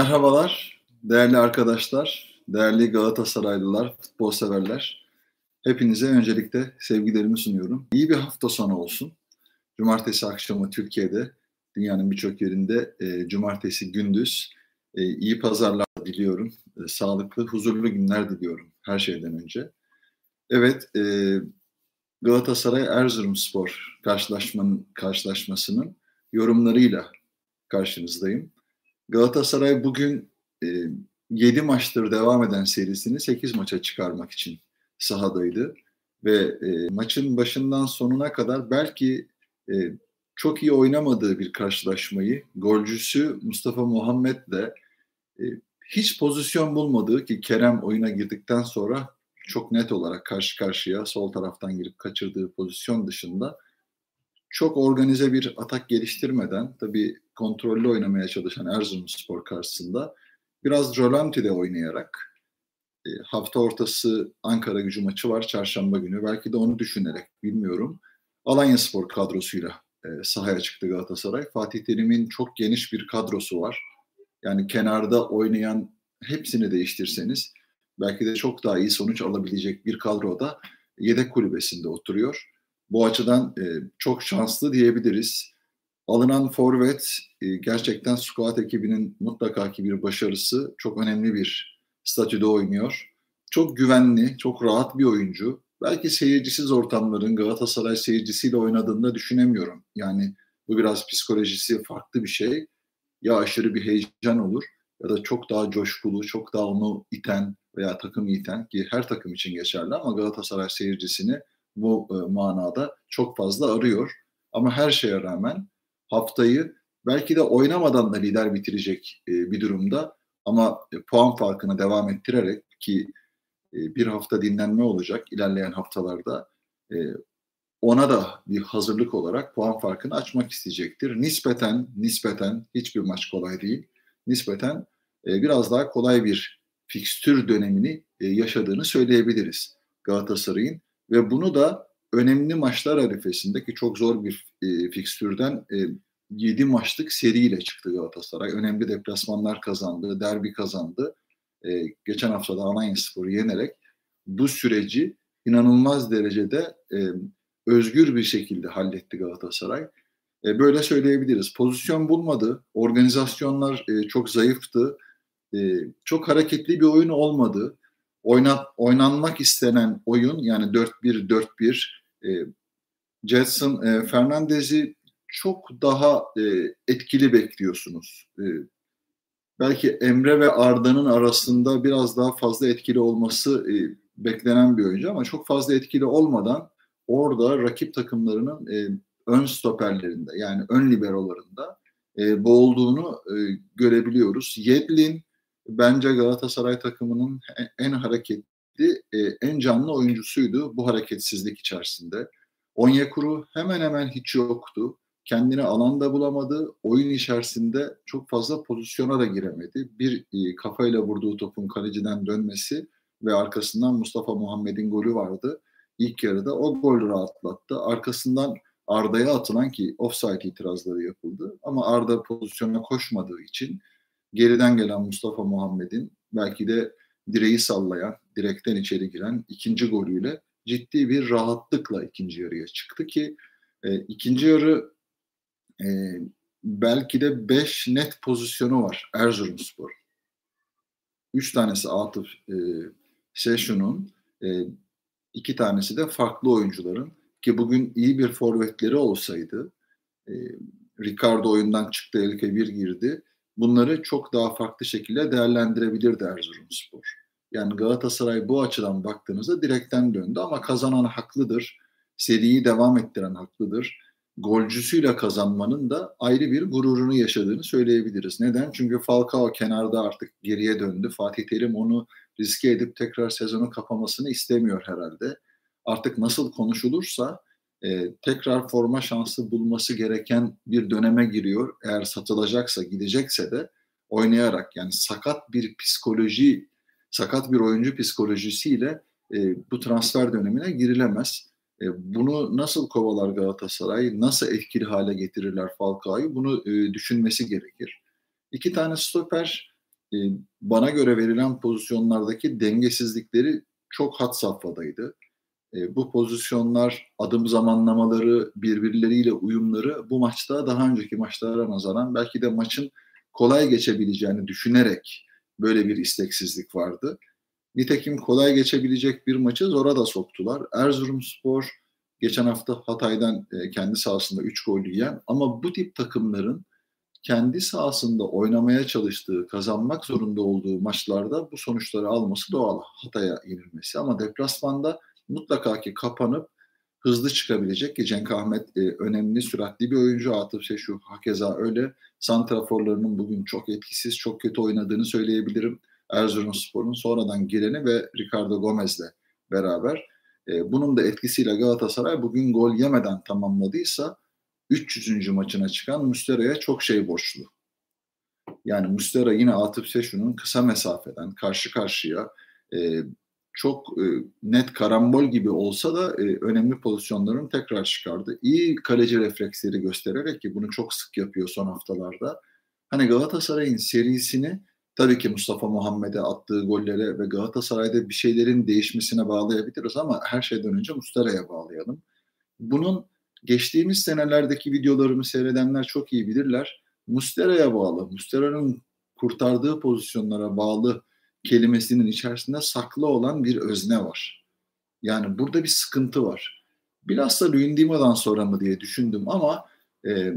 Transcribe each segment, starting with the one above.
Merhabalar, değerli arkadaşlar, değerli Galatasaraylılar, futbol severler. Hepinize öncelikle sevgilerimi sunuyorum. İyi bir hafta sonu olsun. Cumartesi akşamı Türkiye'de, dünyanın birçok yerinde e, cumartesi gündüz e, iyi pazarlar diliyorum. E, sağlıklı, huzurlu günler diliyorum her şeyden önce. Evet, e, Galatasaray Erzurumspor karşılaşmanın karşılaşmasının yorumlarıyla karşınızdayım. Galatasaray bugün e, 7 maçtır devam eden serisini 8 maça çıkarmak için sahadaydı. Ve e, maçın başından sonuna kadar belki e, çok iyi oynamadığı bir karşılaşmayı golcüsü Mustafa Muhammed'le e, hiç pozisyon bulmadığı ki Kerem oyuna girdikten sonra çok net olarak karşı karşıya sol taraftan girip kaçırdığı pozisyon dışında çok organize bir atak geliştirmeden tabii kontrollü oynamaya çalışan Erzurumspor karşısında biraz Rolanti'de oynayarak e, hafta ortası Ankara gücü maçı var çarşamba günü. Belki de onu düşünerek bilmiyorum. Alanya Spor kadrosuyla e, sahaya çıktı Galatasaray. Fatih Terim'in çok geniş bir kadrosu var. Yani kenarda oynayan hepsini değiştirseniz belki de çok daha iyi sonuç alabilecek bir kadroda yedek kulübesinde oturuyor. Bu açıdan e, çok şanslı diyebiliriz. Alınan forvet e, gerçekten squad ekibinin mutlaka ki bir başarısı. Çok önemli bir statüde oynuyor. Çok güvenli, çok rahat bir oyuncu. Belki seyircisiz ortamların Galatasaray seyircisiyle oynadığını düşünemiyorum. Yani bu biraz psikolojisi farklı bir şey. Ya aşırı bir heyecan olur ya da çok daha coşkulu, çok daha onu iten veya takım iten ki her takım için geçerli ama Galatasaray seyircisini bu e, manada çok fazla arıyor. Ama her şeye rağmen haftayı belki de oynamadan da lider bitirecek e, bir durumda ama e, puan farkını devam ettirerek ki e, bir hafta dinlenme olacak ilerleyen haftalarda e, ona da bir hazırlık olarak puan farkını açmak isteyecektir. Nispeten nispeten hiçbir maç kolay değil. Nispeten e, biraz daha kolay bir fikstür dönemini e, yaşadığını söyleyebiliriz Galatasaray'ın ve bunu da önemli maçlar arifesindeki çok zor bir e, fikstürden e, 7 maçlık seriyle çıktı Galatasaray. Önemli deplasmanlar kazandı, derbi kazandı. E, geçen hafta da Alanya Spor'u yenerek bu süreci inanılmaz derecede e, özgür bir şekilde halletti Galatasaray. E, böyle söyleyebiliriz. Pozisyon bulmadı, organizasyonlar e, çok zayıftı, e, çok hareketli bir oyun olmadı oynat, oynanmak istenen oyun yani 4-1-4-1 e, Jetson e, Fernandez'i çok daha e, etkili bekliyorsunuz. E, belki Emre ve Arda'nın arasında biraz daha fazla etkili olması e, beklenen bir oyuncu ama çok fazla etkili olmadan orada rakip takımlarının e, ön stoperlerinde yani ön liberolarında e, boğulduğunu e, görebiliyoruz. Yedlin bence Galatasaray takımının en hareketli, e, en canlı oyuncusuydu bu hareketsizlik içerisinde. Onyekuru hemen hemen hiç yoktu. Kendini alanda bulamadı. Oyun içerisinde çok fazla pozisyona da giremedi. Bir e, kafayla vurduğu topun kaleciden dönmesi ve arkasından Mustafa Muhammed'in golü vardı. İlk yarıda o gol rahatlattı. Arkasından Arda'ya atılan ki offside itirazları yapıldı. Ama Arda pozisyona koşmadığı için geriden gelen Mustafa Muhammed'in belki de direği sallayan, direkten içeri giren ikinci golüyle ciddi bir rahatlıkla ikinci yarıya çıktı ki e, ikinci yarı e, belki de beş net pozisyonu var Erzurumspor. Üç tanesi Atıf e, Seşun'un, e, iki tanesi de farklı oyuncuların ki bugün iyi bir forvetleri olsaydı e, Ricardo oyundan çıktı, Elke bir girdi bunları çok daha farklı şekilde değerlendirebilirdi Erzurumspor. Yani Galatasaray bu açıdan baktığınızda direkten döndü ama kazanan haklıdır. Seriyi devam ettiren haklıdır. Golcüsüyle kazanmanın da ayrı bir gururunu yaşadığını söyleyebiliriz. Neden? Çünkü Falcao kenarda artık geriye döndü. Fatih Terim onu riske edip tekrar sezonu kapamasını istemiyor herhalde. Artık nasıl konuşulursa e, tekrar forma şansı bulması gereken bir döneme giriyor. Eğer satılacaksa, gidecekse de oynayarak yani sakat bir psikoloji, sakat bir oyuncu psikolojisiyle e, bu transfer dönemine girilemez. E, bunu nasıl kovalar Galatasaray, nasıl etkili hale getirirler Falcao'yu bunu e, düşünmesi gerekir. İki tane stoper e, bana göre verilen pozisyonlardaki dengesizlikleri çok hat safhadaydı. E, bu pozisyonlar, adım zamanlamaları, birbirleriyle uyumları bu maçta daha önceki maçlara nazaran belki de maçın kolay geçebileceğini düşünerek böyle bir isteksizlik vardı. Nitekim kolay geçebilecek bir maçı zora da soktular. Erzurumspor geçen hafta Hatay'dan e, kendi sahasında 3 gol yiyen ama bu tip takımların kendi sahasında oynamaya çalıştığı, kazanmak zorunda olduğu maçlarda bu sonuçları alması doğal. Hatay'a yenilmesi ama deplasmanda mutlaka ki kapanıp hızlı çıkabilecek ki Cenk Ahmet e, önemli, süratli bir oyuncu. Atıf Şeşu hakeza öyle. Santraforlarının bugün çok etkisiz, çok kötü oynadığını söyleyebilirim. Erzurumspor'un sonradan gireni ve Ricardo Gomez'le beraber. E, bunun da etkisiyle Galatasaray bugün gol yemeden tamamladıysa 300. maçına çıkan Mustera'ya çok şey borçlu. Yani Mustera yine Atıf Seşu'nun kısa mesafeden karşı karşıya e, çok e, net karambol gibi olsa da e, önemli pozisyonların tekrar çıkardı. İyi kaleci refleksleri göstererek ki bunu çok sık yapıyor son haftalarda. Hani Galatasaray'ın serisini tabii ki Mustafa Muhammed'e attığı gollere ve Galatasaray'da bir şeylerin değişmesine bağlayabiliriz ama her şeyden önce Mustara'ya bağlayalım. Bunun geçtiğimiz senelerdeki videolarımı seyredenler çok iyi bilirler. Mustera'ya bağlı, Mustera'nın kurtardığı pozisyonlara bağlı kelimesinin içerisinde saklı olan bir özne var. Yani burada bir sıkıntı var. Bilhassa Luyendima'dan sonra mı diye düşündüm ama e,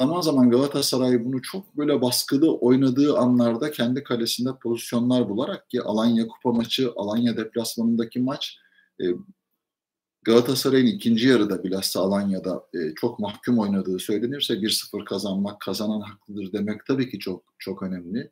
zaman zaman Galatasaray bunu çok böyle baskılı oynadığı anlarda kendi kalesinde pozisyonlar bularak ki Alanya Kupa maçı, Alanya deplasmanındaki maç e, Galatasaray'ın ikinci yarıda bilhassa Alanya'da e, çok mahkum oynadığı söylenirse 1-0 kazanmak, kazanan haklıdır demek tabii ki çok çok önemli.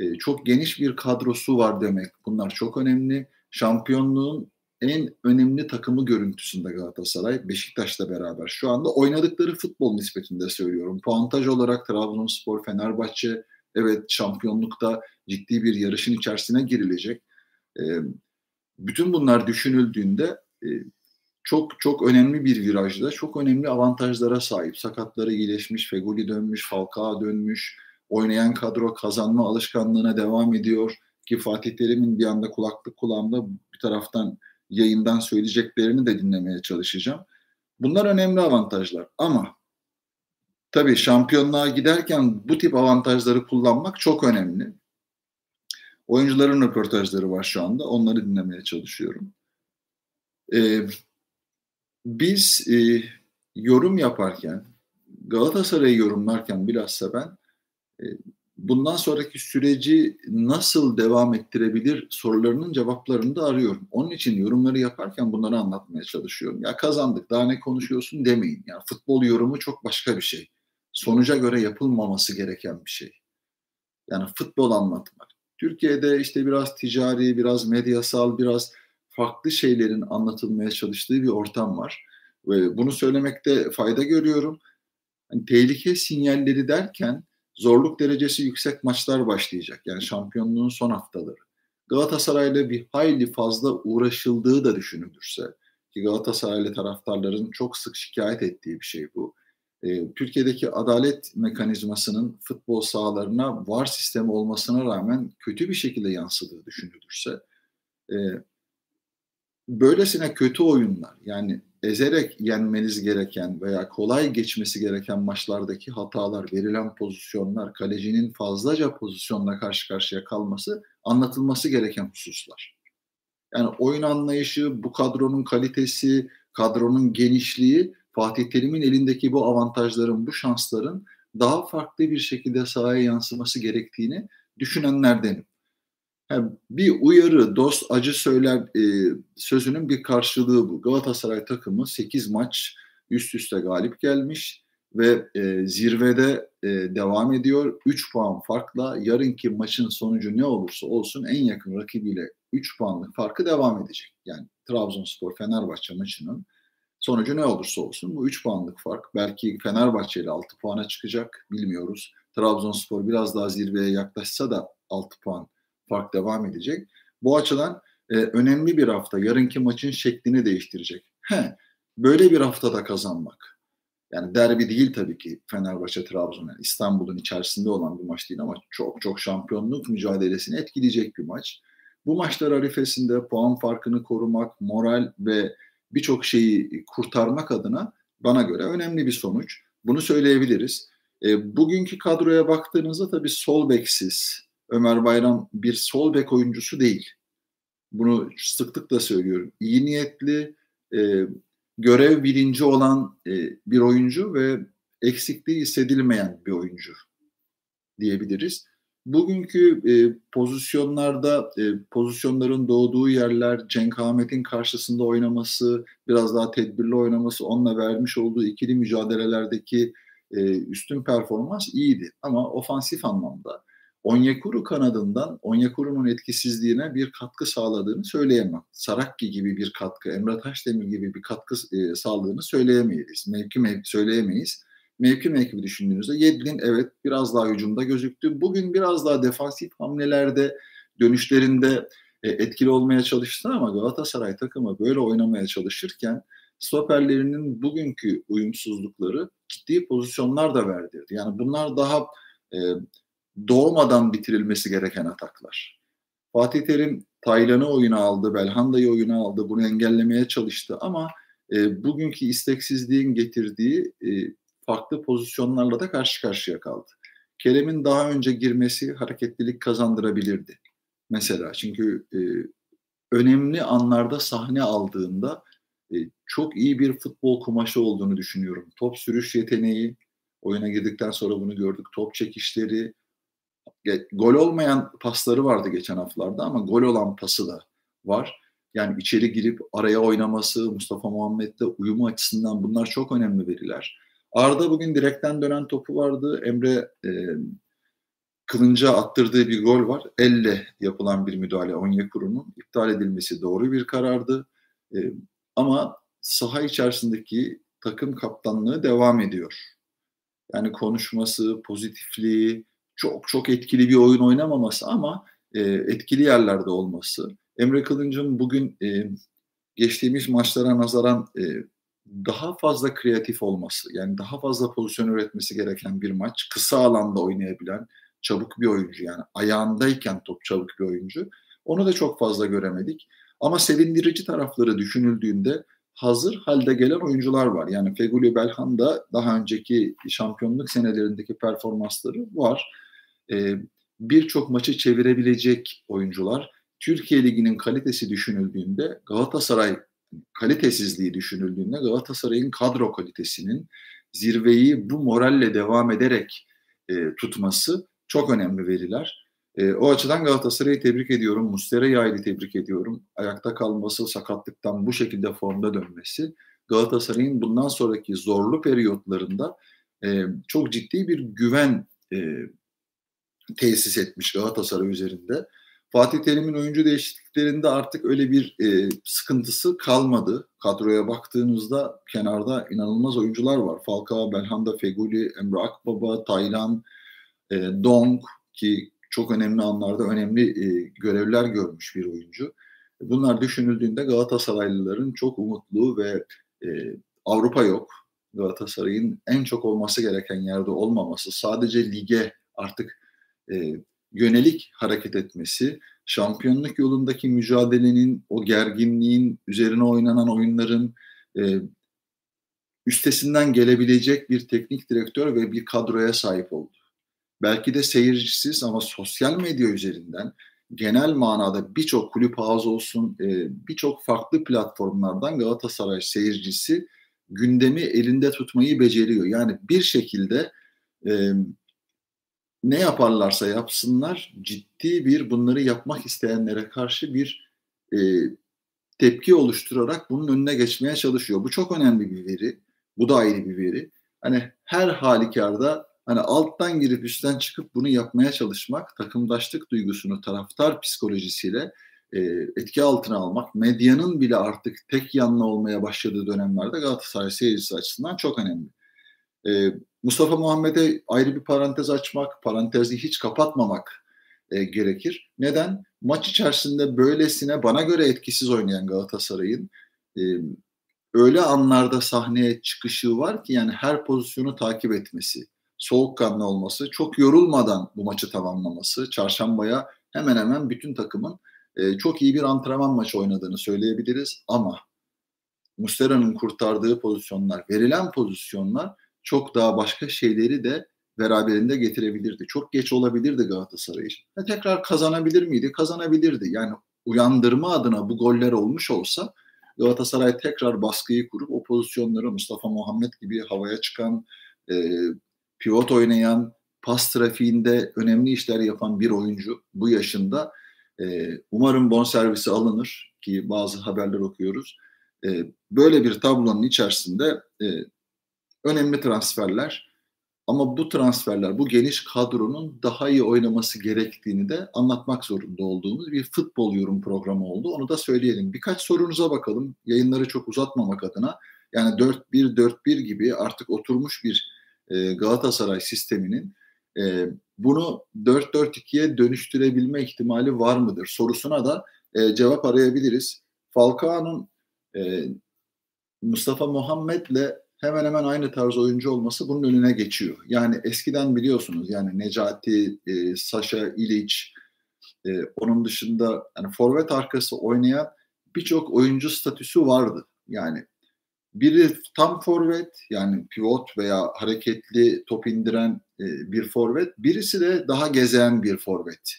E, çok geniş bir kadrosu var demek. Bunlar çok önemli. Şampiyonluğun en önemli takımı görüntüsünde Galatasaray Beşiktaş'la beraber. Şu anda oynadıkları futbol nispetinde söylüyorum. Puantaj olarak Trabzonspor, Fenerbahçe evet şampiyonlukta ciddi bir yarışın içerisine girilecek. E, bütün bunlar düşünüldüğünde e, çok çok önemli bir virajda, çok önemli avantajlara sahip. Sakatları iyileşmiş, Feguli dönmüş, Falcao dönmüş, oynayan kadro kazanma alışkanlığına devam ediyor. Ki Fatih Terim'in bir anda kulaklık kulağımda bir taraftan yayından söyleyeceklerini de dinlemeye çalışacağım. Bunlar önemli avantajlar ama tabii şampiyonluğa giderken bu tip avantajları kullanmak çok önemli. Oyuncuların röportajları var şu anda. Onları dinlemeye çalışıyorum. Ee, biz e, yorum yaparken, Galatasaray'ı yorumlarken bilhassa ben bundan sonraki süreci nasıl devam ettirebilir sorularının cevaplarını da arıyorum. Onun için yorumları yaparken bunları anlatmaya çalışıyorum. Ya kazandık daha ne konuşuyorsun demeyin. Yani futbol yorumu çok başka bir şey. Sonuca göre yapılmaması gereken bir şey. Yani futbol anlatmak. Türkiye'de işte biraz ticari, biraz medyasal, biraz farklı şeylerin anlatılmaya çalıştığı bir ortam var. Ve bunu söylemekte fayda görüyorum. Yani tehlike sinyalleri derken zorluk derecesi yüksek maçlar başlayacak. Yani şampiyonluğun son haftaları. Galatasaray'la bir hayli fazla uğraşıldığı da düşünülürse ki Galatasaraylı taraftarların çok sık şikayet ettiği bir şey bu. Ee, Türkiye'deki adalet mekanizmasının futbol sahalarına var sistemi olmasına rağmen kötü bir şekilde yansıdığı düşünülürse e, böylesine kötü oyunlar yani ezerek yenmeniz gereken veya kolay geçmesi gereken maçlardaki hatalar, verilen pozisyonlar, kalecinin fazlaca pozisyonla karşı karşıya kalması anlatılması gereken hususlar. Yani oyun anlayışı, bu kadronun kalitesi, kadronun genişliği Fatih Terim'in elindeki bu avantajların, bu şansların daha farklı bir şekilde sahaya yansıması gerektiğini düşünenlerdenim. Yani bir uyarı, dost acı söyler e, sözünün bir karşılığı bu. Galatasaray takımı 8 maç üst üste galip gelmiş ve e, zirvede e, devam ediyor. 3 puan farkla yarınki maçın sonucu ne olursa olsun en yakın rakibiyle 3 puanlık farkı devam edecek. Yani Trabzonspor Fenerbahçe maçının sonucu ne olursa olsun bu 3 puanlık fark. Belki Fenerbahçe ile 6 puana çıkacak bilmiyoruz. Trabzonspor biraz daha zirveye yaklaşsa da 6 puan fark devam edecek. Bu açıdan e, önemli bir hafta. Yarınki maçın şeklini değiştirecek. He, böyle bir haftada kazanmak. Yani derbi değil tabii ki Fenerbahçe Trabzon yani İstanbul'un içerisinde olan bir maç değil ama çok çok şampiyonluk mücadelesini etkileyecek bir maç. Bu maçlar arifesinde puan farkını korumak, moral ve birçok şeyi kurtarmak adına bana göre önemli bir sonuç. Bunu söyleyebiliriz. E, bugünkü kadroya baktığınızda tabii sol beksiz. Ömer Bayram bir sol bek oyuncusu değil. Bunu sıklıkla söylüyorum. İyi niyetli, e, görev bilinci olan e, bir oyuncu ve eksikliği hissedilmeyen bir oyuncu diyebiliriz. Bugünkü e, pozisyonlarda e, pozisyonların doğduğu yerler Cenk Ahmet'in karşısında oynaması, biraz daha tedbirli oynaması, onunla vermiş olduğu ikili mücadelelerdeki e, üstün performans iyiydi. Ama ofansif anlamda Onyekuru kanadından Onyekuru'nun etkisizliğine bir katkı sağladığını söyleyemem. Sarakki gibi bir katkı, Emre Taşdemir gibi bir katkı e, sağladığını söyleyemeyiz. Mevki mevki söyleyemeyiz. Mevki mevki düşündüğünüzde Yedlin evet biraz daha hücumda gözüktü. Bugün biraz daha defansif hamlelerde, dönüşlerinde e, etkili olmaya çalıştı ama Galatasaray takımı böyle oynamaya çalışırken stoperlerinin bugünkü uyumsuzlukları ciddi pozisyonlar da verdirdi. Yani bunlar daha e, doğmadan bitirilmesi gereken ataklar. Fatih Terim Taylan'ı oyuna aldı, Belhanda'yı oyuna aldı. Bunu engellemeye çalıştı ama e, bugünkü isteksizliğin getirdiği e, farklı pozisyonlarla da karşı karşıya kaldı. Kerem'in daha önce girmesi hareketlilik kazandırabilirdi. Mesela çünkü e, önemli anlarda sahne aldığında e, çok iyi bir futbol kumaşı olduğunu düşünüyorum. Top sürüş yeteneği, oyuna girdikten sonra bunu gördük. Top çekişleri, gol olmayan pasları vardı geçen haftalarda ama gol olan pası da var. Yani içeri girip araya oynaması, Mustafa Muhammed'le uyumu açısından bunlar çok önemli veriler. Arda bugün direkten dönen topu vardı. Emre e, Kılınca attırdığı bir gol var. Elle yapılan bir müdahale Onyekuru'nun iptal edilmesi doğru bir karardı. E, ama saha içerisindeki takım kaptanlığı devam ediyor. Yani konuşması, pozitifliği, çok çok etkili bir oyun oynamaması ama e, etkili yerlerde olması. Emre Kılınç'ın bugün e, geçtiğimiz maçlara nazaran e, daha fazla kreatif olması, yani daha fazla pozisyon üretmesi gereken bir maç. Kısa alanda oynayabilen çabuk bir oyuncu yani ayağındayken top çabuk bir oyuncu. Onu da çok fazla göremedik. Ama sevindirici tarafları düşünüldüğünde hazır halde gelen oyuncular var. Yani Feguli Belhan da daha önceki şampiyonluk senelerindeki performansları var. Ee, Birçok maçı çevirebilecek oyuncular. Türkiye Ligi'nin kalitesi düşünüldüğünde Galatasaray kalitesizliği düşünüldüğünde Galatasaray'ın kadro kalitesinin zirveyi bu moralle devam ederek e, tutması çok önemli veriler. E, o açıdan Galatasaray'ı tebrik ediyorum. Mustera'yı ayrı tebrik ediyorum. Ayakta kalması, sakatlıktan bu şekilde formda dönmesi Galatasaray'ın bundan sonraki zorlu periyotlarında e, çok ciddi bir güven e, tesis etmiş Galatasaray üzerinde. Fatih Terim'in oyuncu değişikliklerinde artık öyle bir e, sıkıntısı kalmadı. Kadroya baktığınızda kenarda inanılmaz oyuncular var. Falcao, Belhanda, Feguli, Emre Akbaba, Taylan, e, Dong ki çok önemli anlarda önemli e, görevler görmüş bir oyuncu. Bunlar düşünüldüğünde Galatasaraylıların çok umutlu ve e, Avrupa yok. Galatasaray'ın en çok olması gereken yerde olmaması, sadece lige artık e, yönelik hareket etmesi, şampiyonluk yolundaki mücadelenin, o gerginliğin, üzerine oynanan oyunların e, üstesinden gelebilecek bir teknik direktör ve bir kadroya sahip oldu. Belki de seyircisiz ama sosyal medya üzerinden genel manada birçok kulüp ağız olsun, e, birçok farklı platformlardan Galatasaray seyircisi gündemi elinde tutmayı beceriyor. Yani bir şekilde e, ne yaparlarsa yapsınlar ciddi bir bunları yapmak isteyenlere karşı bir e, tepki oluşturarak bunun önüne geçmeye çalışıyor. Bu çok önemli bir veri. Bu da ayrı bir veri. Hani her halükarda hani alttan girip üstten çıkıp bunu yapmaya çalışmak, takımdaşlık duygusunu taraftar psikolojisiyle e, etki altına almak, medyanın bile artık tek yanlı olmaya başladığı dönemlerde Galatasaray seyircisi açısından çok önemli. E, Mustafa Muhammed'e ayrı bir parantez açmak, parantezi hiç kapatmamak e, gerekir. Neden? Maç içerisinde böylesine bana göre etkisiz oynayan Galatasaray'ın e, öyle anlarda sahneye çıkışı var ki yani her pozisyonu takip etmesi, soğukkanlı olması, çok yorulmadan bu maçı tamamlaması, çarşambaya hemen hemen bütün takımın e, çok iyi bir antrenman maçı oynadığını söyleyebiliriz ama Mustera'nın kurtardığı pozisyonlar, verilen pozisyonlar çok daha başka şeyleri de beraberinde getirebilirdi. Çok geç olabilirdi Galatasaray için. Ve tekrar kazanabilir miydi? Kazanabilirdi. Yani uyandırma adına bu goller olmuş olsa Galatasaray tekrar baskıyı kurup o pozisyonları Mustafa Muhammed gibi havaya çıkan, e, pivot oynayan, pas trafiğinde önemli işler yapan bir oyuncu bu yaşında e, umarım bonservisi alınır ki bazı haberler okuyoruz. E, böyle bir tablonun içerisinde e, önemli transferler ama bu transferler, bu geniş kadronun daha iyi oynaması gerektiğini de anlatmak zorunda olduğumuz bir futbol yorum programı oldu. Onu da söyleyelim. Birkaç sorunuza bakalım. Yayınları çok uzatmamak adına. Yani 4-1-4-1 gibi artık oturmuş bir e, Galatasaray sisteminin e, bunu 4-4-2'ye dönüştürebilme ihtimali var mıdır sorusuna da e, cevap arayabiliriz. Falcao'nun e, Mustafa Muhammed'le hemen hemen aynı tarz oyuncu olması bunun önüne geçiyor. Yani eskiden biliyorsunuz yani Necati, e, Sasha İliç, onun dışında yani forvet arkası oynayan birçok oyuncu statüsü vardı. Yani biri tam forvet yani pivot veya hareketli top indiren e, bir forvet, birisi de daha gezen bir forvet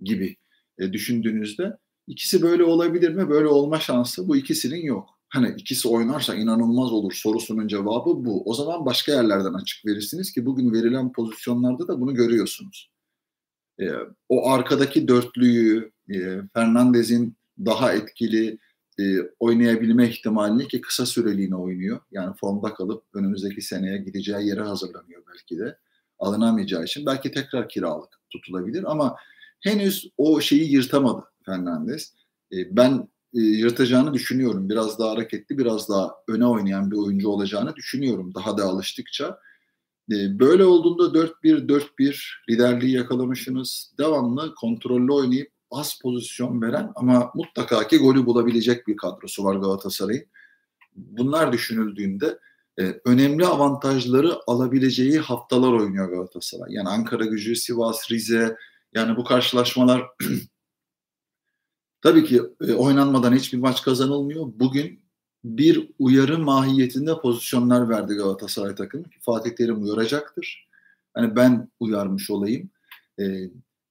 gibi e, düşündüğünüzde ikisi böyle olabilir mi? Böyle olma şansı bu ikisinin yok hani ikisi oynarsa inanılmaz olur sorusunun cevabı bu. O zaman başka yerlerden açık verirsiniz ki bugün verilen pozisyonlarda da bunu görüyorsunuz. E, o arkadaki dörtlüyü e, Fernandez'in daha etkili e, oynayabilme ihtimalini ki kısa süreliğine oynuyor. Yani formda kalıp önümüzdeki seneye gideceği yere hazırlanıyor belki de. Alınamayacağı için belki tekrar kiralık tutulabilir ama henüz o şeyi yırtamadı Fernandez. E, ben e, yırtacağını düşünüyorum. Biraz daha hareketli, biraz daha öne oynayan bir oyuncu olacağını düşünüyorum daha da alıştıkça. E, böyle olduğunda 4-1-4-1 liderliği yakalamışsınız. Devamlı kontrollü oynayıp az pozisyon veren ama mutlaka ki golü bulabilecek bir kadrosu var Galatasaray'ın. Bunlar düşünüldüğünde e, önemli avantajları alabileceği haftalar oynuyor Galatasaray. Yani Ankara gücü, Sivas, Rize yani bu karşılaşmalar Tabii ki e, oynanmadan hiçbir maç kazanılmıyor. Bugün bir uyarı mahiyetinde pozisyonlar verdi Galatasaray takımı. Fatih Terim uyaracaktır. Hani ben uyarmış olayım. E,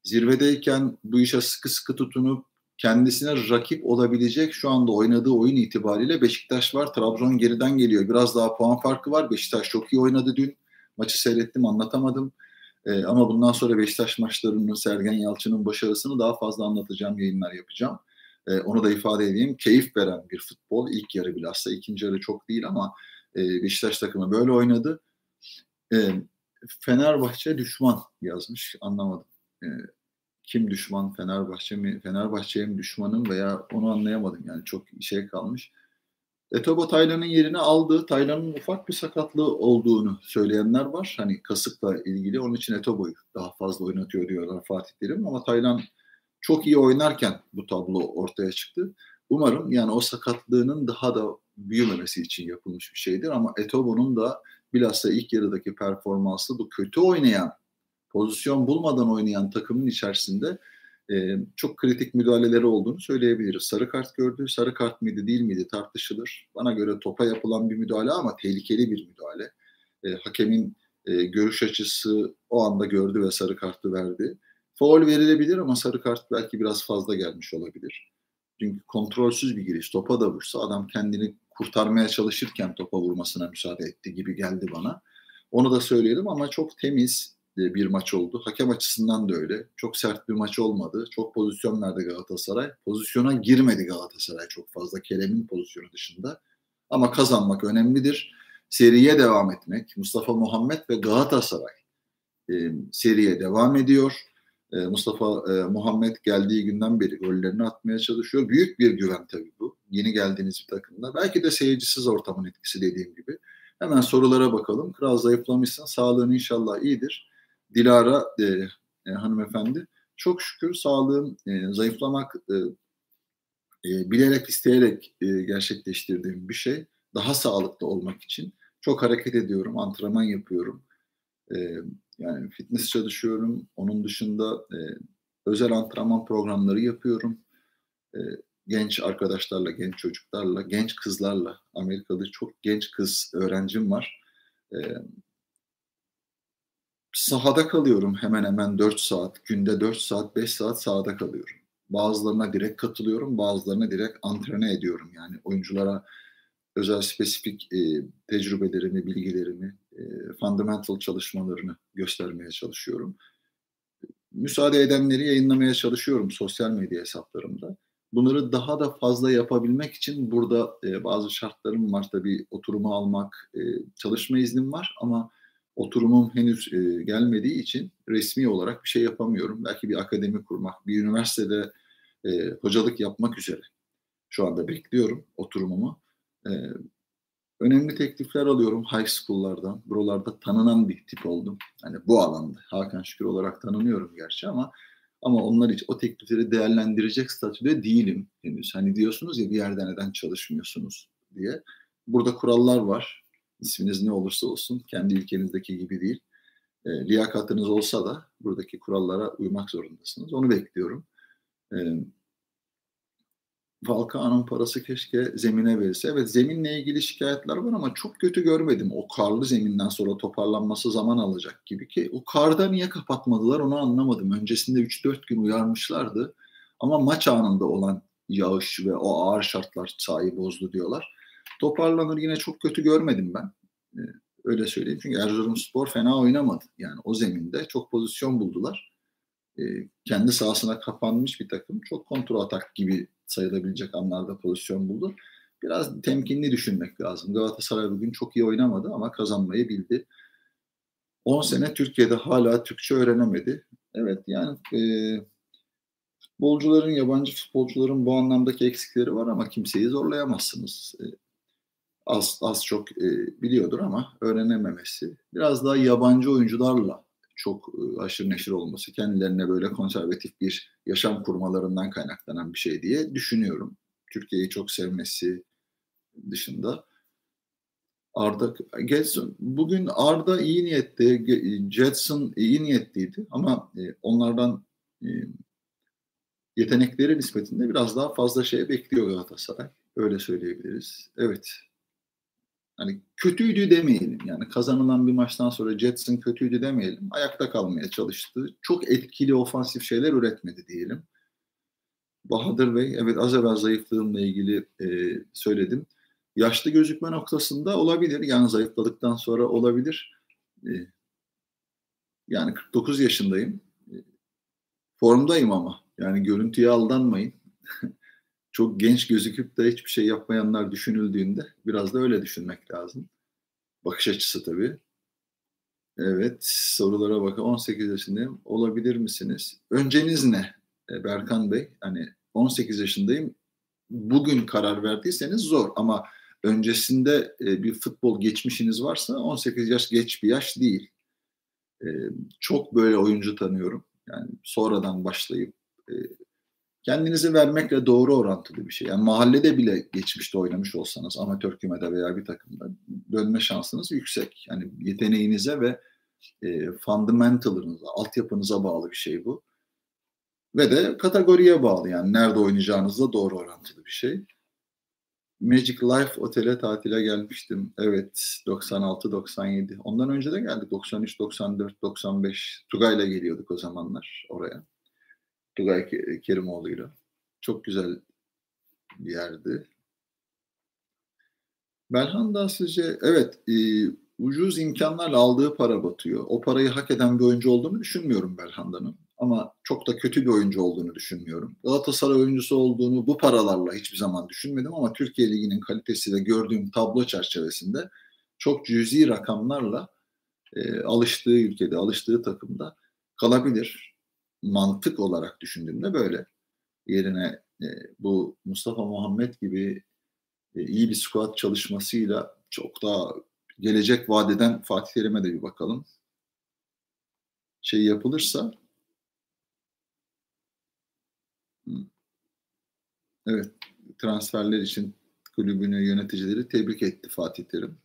zirvedeyken bu işe sıkı sıkı tutunup kendisine rakip olabilecek şu anda oynadığı oyun itibariyle Beşiktaş var. Trabzon geriden geliyor. Biraz daha puan farkı var. Beşiktaş çok iyi oynadı dün. Maçı seyrettim anlatamadım. E, ama bundan sonra Beşiktaş maçlarının Sergen Yalçın'ın başarısını daha fazla anlatacağım, yayınlar yapacağım. E, onu da ifade edeyim. Keyif veren bir futbol. İlk yarı bilhassa. ikinci yarı çok değil ama e, Beşiktaş takımı böyle oynadı. E, Fenerbahçe düşman yazmış. Anlamadım. E, kim düşman? Fenerbahçe mi? Fenerbahçe'ye mi düşmanım veya onu anlayamadım. Yani çok şey kalmış. Etobo Taylan'ın yerini aldı. Taylan'ın ufak bir sakatlığı olduğunu söyleyenler var. Hani kasıkla ilgili. Onun için Etobo'yu daha fazla oynatıyor diyorlar Fatih Terim. Ama Taylan çok iyi oynarken bu tablo ortaya çıktı. Umarım yani o sakatlığının daha da büyümemesi için yapılmış bir şeydir. Ama Etobo'nun da bilhassa ilk yarıdaki performansı bu kötü oynayan, pozisyon bulmadan oynayan takımın içerisinde e, çok kritik müdahaleleri olduğunu söyleyebiliriz. Sarı kart gördü, sarı kart mıydı değil miydi tartışılır. Bana göre topa yapılan bir müdahale ama tehlikeli bir müdahale. E, hakemin e, görüş açısı o anda gördü ve sarı kartı verdi. Foul verilebilir ama sarı kart belki biraz fazla gelmiş olabilir. Çünkü kontrolsüz bir giriş. Topa da vursa adam kendini kurtarmaya çalışırken topa vurmasına müsaade etti gibi geldi bana. Onu da söyleyelim ama çok temiz, bir maç oldu. Hakem açısından da öyle. Çok sert bir maç olmadı. Çok pozisyon verdi Galatasaray. Pozisyona girmedi Galatasaray çok fazla. Kerem'in pozisyonu dışında. Ama kazanmak önemlidir. Seriye devam etmek. Mustafa Muhammed ve Galatasaray e, seriye devam ediyor. E, Mustafa e, Muhammed geldiği günden beri gollerini atmaya çalışıyor. Büyük bir güven tabii bu. Yeni geldiğiniz bir takımda. Belki de seyircisiz ortamın etkisi dediğim gibi. Hemen sorulara bakalım. Kral zayıflamışsın. Sağlığın inşallah iyidir. Dilara e, e, hanımefendi çok şükür sağlığım e, zayıflamak e, e, bilerek isteyerek e, gerçekleştirdiğim bir şey. daha sağlıklı olmak için çok hareket ediyorum, antrenman yapıyorum. E, yani fitness çalışıyorum. Onun dışında e, özel antrenman programları yapıyorum. E, genç arkadaşlarla, genç çocuklarla, genç kızlarla. Amerika'da çok genç kız öğrencim var. E, sahada kalıyorum hemen hemen 4 saat. Günde 4 saat, 5 saat sahada kalıyorum. Bazılarına direkt katılıyorum, bazılarına direkt antrene ediyorum. Yani oyunculara özel spesifik e, tecrübelerimi, bilgilerimi, e, fundamental çalışmalarını göstermeye çalışıyorum. Müsaade edenleri yayınlamaya çalışıyorum sosyal medya hesaplarımda. Bunları daha da fazla yapabilmek için burada e, bazı şartlarım var. Tabii oturumu almak, e, çalışma iznim var ama oturumum henüz e, gelmediği için resmi olarak bir şey yapamıyorum. Belki bir akademi kurmak, bir üniversitede e, hocalık yapmak üzere. Şu anda bekliyorum oturumumu. E, önemli teklifler alıyorum high school'lardan. Buralarda tanınan bir tip oldum. Hani bu alanda Hakan Şükür olarak tanınıyorum gerçi ama ama onlar için o teklifleri değerlendirecek statüde değilim henüz. Hani diyorsunuz ya bir yerde neden çalışmıyorsunuz diye. Burada kurallar var. İsminiz ne olursa olsun kendi ülkenizdeki gibi değil. E, liyakatınız olsa da buradaki kurallara uymak zorundasınız. Onu bekliyorum. E, Falcao'nun parası keşke zemine verilse. Evet zeminle ilgili şikayetler var ama çok kötü görmedim. O karlı zeminden sonra toparlanması zaman alacak gibi ki o karda niye kapatmadılar onu anlamadım. Öncesinde 3-4 gün uyarmışlardı. Ama maç anında olan yağış ve o ağır şartlar sahayı bozdu diyorlar. Toparlanır yine çok kötü görmedim ben. Ee, öyle söyleyeyim. Çünkü Erzurumspor fena oynamadı. Yani o zeminde çok pozisyon buldular. Ee, kendi sahasına kapanmış bir takım. Çok kontrol atak gibi sayılabilecek anlarda pozisyon buldu. Biraz temkinli düşünmek lazım. Galatasaray bugün çok iyi oynamadı ama kazanmayı bildi. 10 sene Türkiye'de hala Türkçe öğrenemedi. Evet yani e, futbolcuların, yabancı futbolcuların bu anlamdaki eksikleri var ama kimseyi zorlayamazsınız. E, az az çok e, biliyordur ama öğrenememesi. Biraz daha yabancı oyuncularla çok e, aşırı neşir olması kendilerine böyle konservatif bir yaşam kurmalarından kaynaklanan bir şey diye düşünüyorum. Türkiye'yi çok sevmesi dışında. Arda Getson bugün Arda iyi niyette, Jetson iyi niyetliydi ama e, onlardan e, yetenekleri nispetinde biraz daha fazla şey bekliyor Galatasaray. Öyle söyleyebiliriz. Evet hani kötüydü demeyelim. Yani kazanılan bir maçtan sonra Jetson kötüydü demeyelim. Ayakta kalmaya çalıştı. Çok etkili ofansif şeyler üretmedi diyelim. Bahadır Bey, evet az evvel zayıflığımla ilgili e, söyledim. Yaşlı gözükme noktasında olabilir. Yani zayıfladıktan sonra olabilir. E, yani 49 yaşındayım. E, formdayım ama. Yani görüntüye aldanmayın. çok genç gözüküp de hiçbir şey yapmayanlar düşünüldüğünde biraz da öyle düşünmek lazım. Bakış açısı tabii. Evet, sorulara bakın. 18 yaşındayım. Olabilir misiniz? Önceniz ne? E, Berkan Bey, hani 18 yaşındayım. Bugün karar verdiyseniz zor ama öncesinde e, bir futbol geçmişiniz varsa 18 yaş geç bir yaş değil. E, çok böyle oyuncu tanıyorum. Yani sonradan başlayıp kendinizi vermekle doğru orantılı bir şey. Yani mahallede bile geçmişte oynamış olsanız amatör kümede veya bir takımda dönme şansınız yüksek. Yani yeteneğinize ve e, fundamentalınıza, altyapınıza bağlı bir şey bu. Ve de kategoriye bağlı yani nerede oynayacağınızla doğru orantılı bir şey. Magic Life Otel'e tatile gelmiştim. Evet 96-97. Ondan önce de geldik 93, 94, 95. Tugay'la geliyorduk o zamanlar oraya. Tugay Kerimoğlu'yla. Çok güzel bir yerdi. Belhanda sizce evet e, ucuz imkanlarla aldığı para batıyor. O parayı hak eden bir oyuncu olduğunu düşünmüyorum Belhanda'nın. Ama çok da kötü bir oyuncu olduğunu düşünmüyorum. Galatasaray oyuncusu olduğunu bu paralarla hiçbir zaman düşünmedim ama Türkiye Ligi'nin kalitesi ve gördüğüm tablo çerçevesinde çok cüzi rakamlarla e, alıştığı ülkede, alıştığı takımda kalabilir mantık olarak düşündüğümde böyle. Yerine e, bu Mustafa Muhammed gibi e, iyi bir squat çalışmasıyla çok daha gelecek vadeden Fatih Terim'e de bir bakalım. Şey yapılırsa evet transferler için kulübünü, yöneticileri tebrik etti Fatih Terim.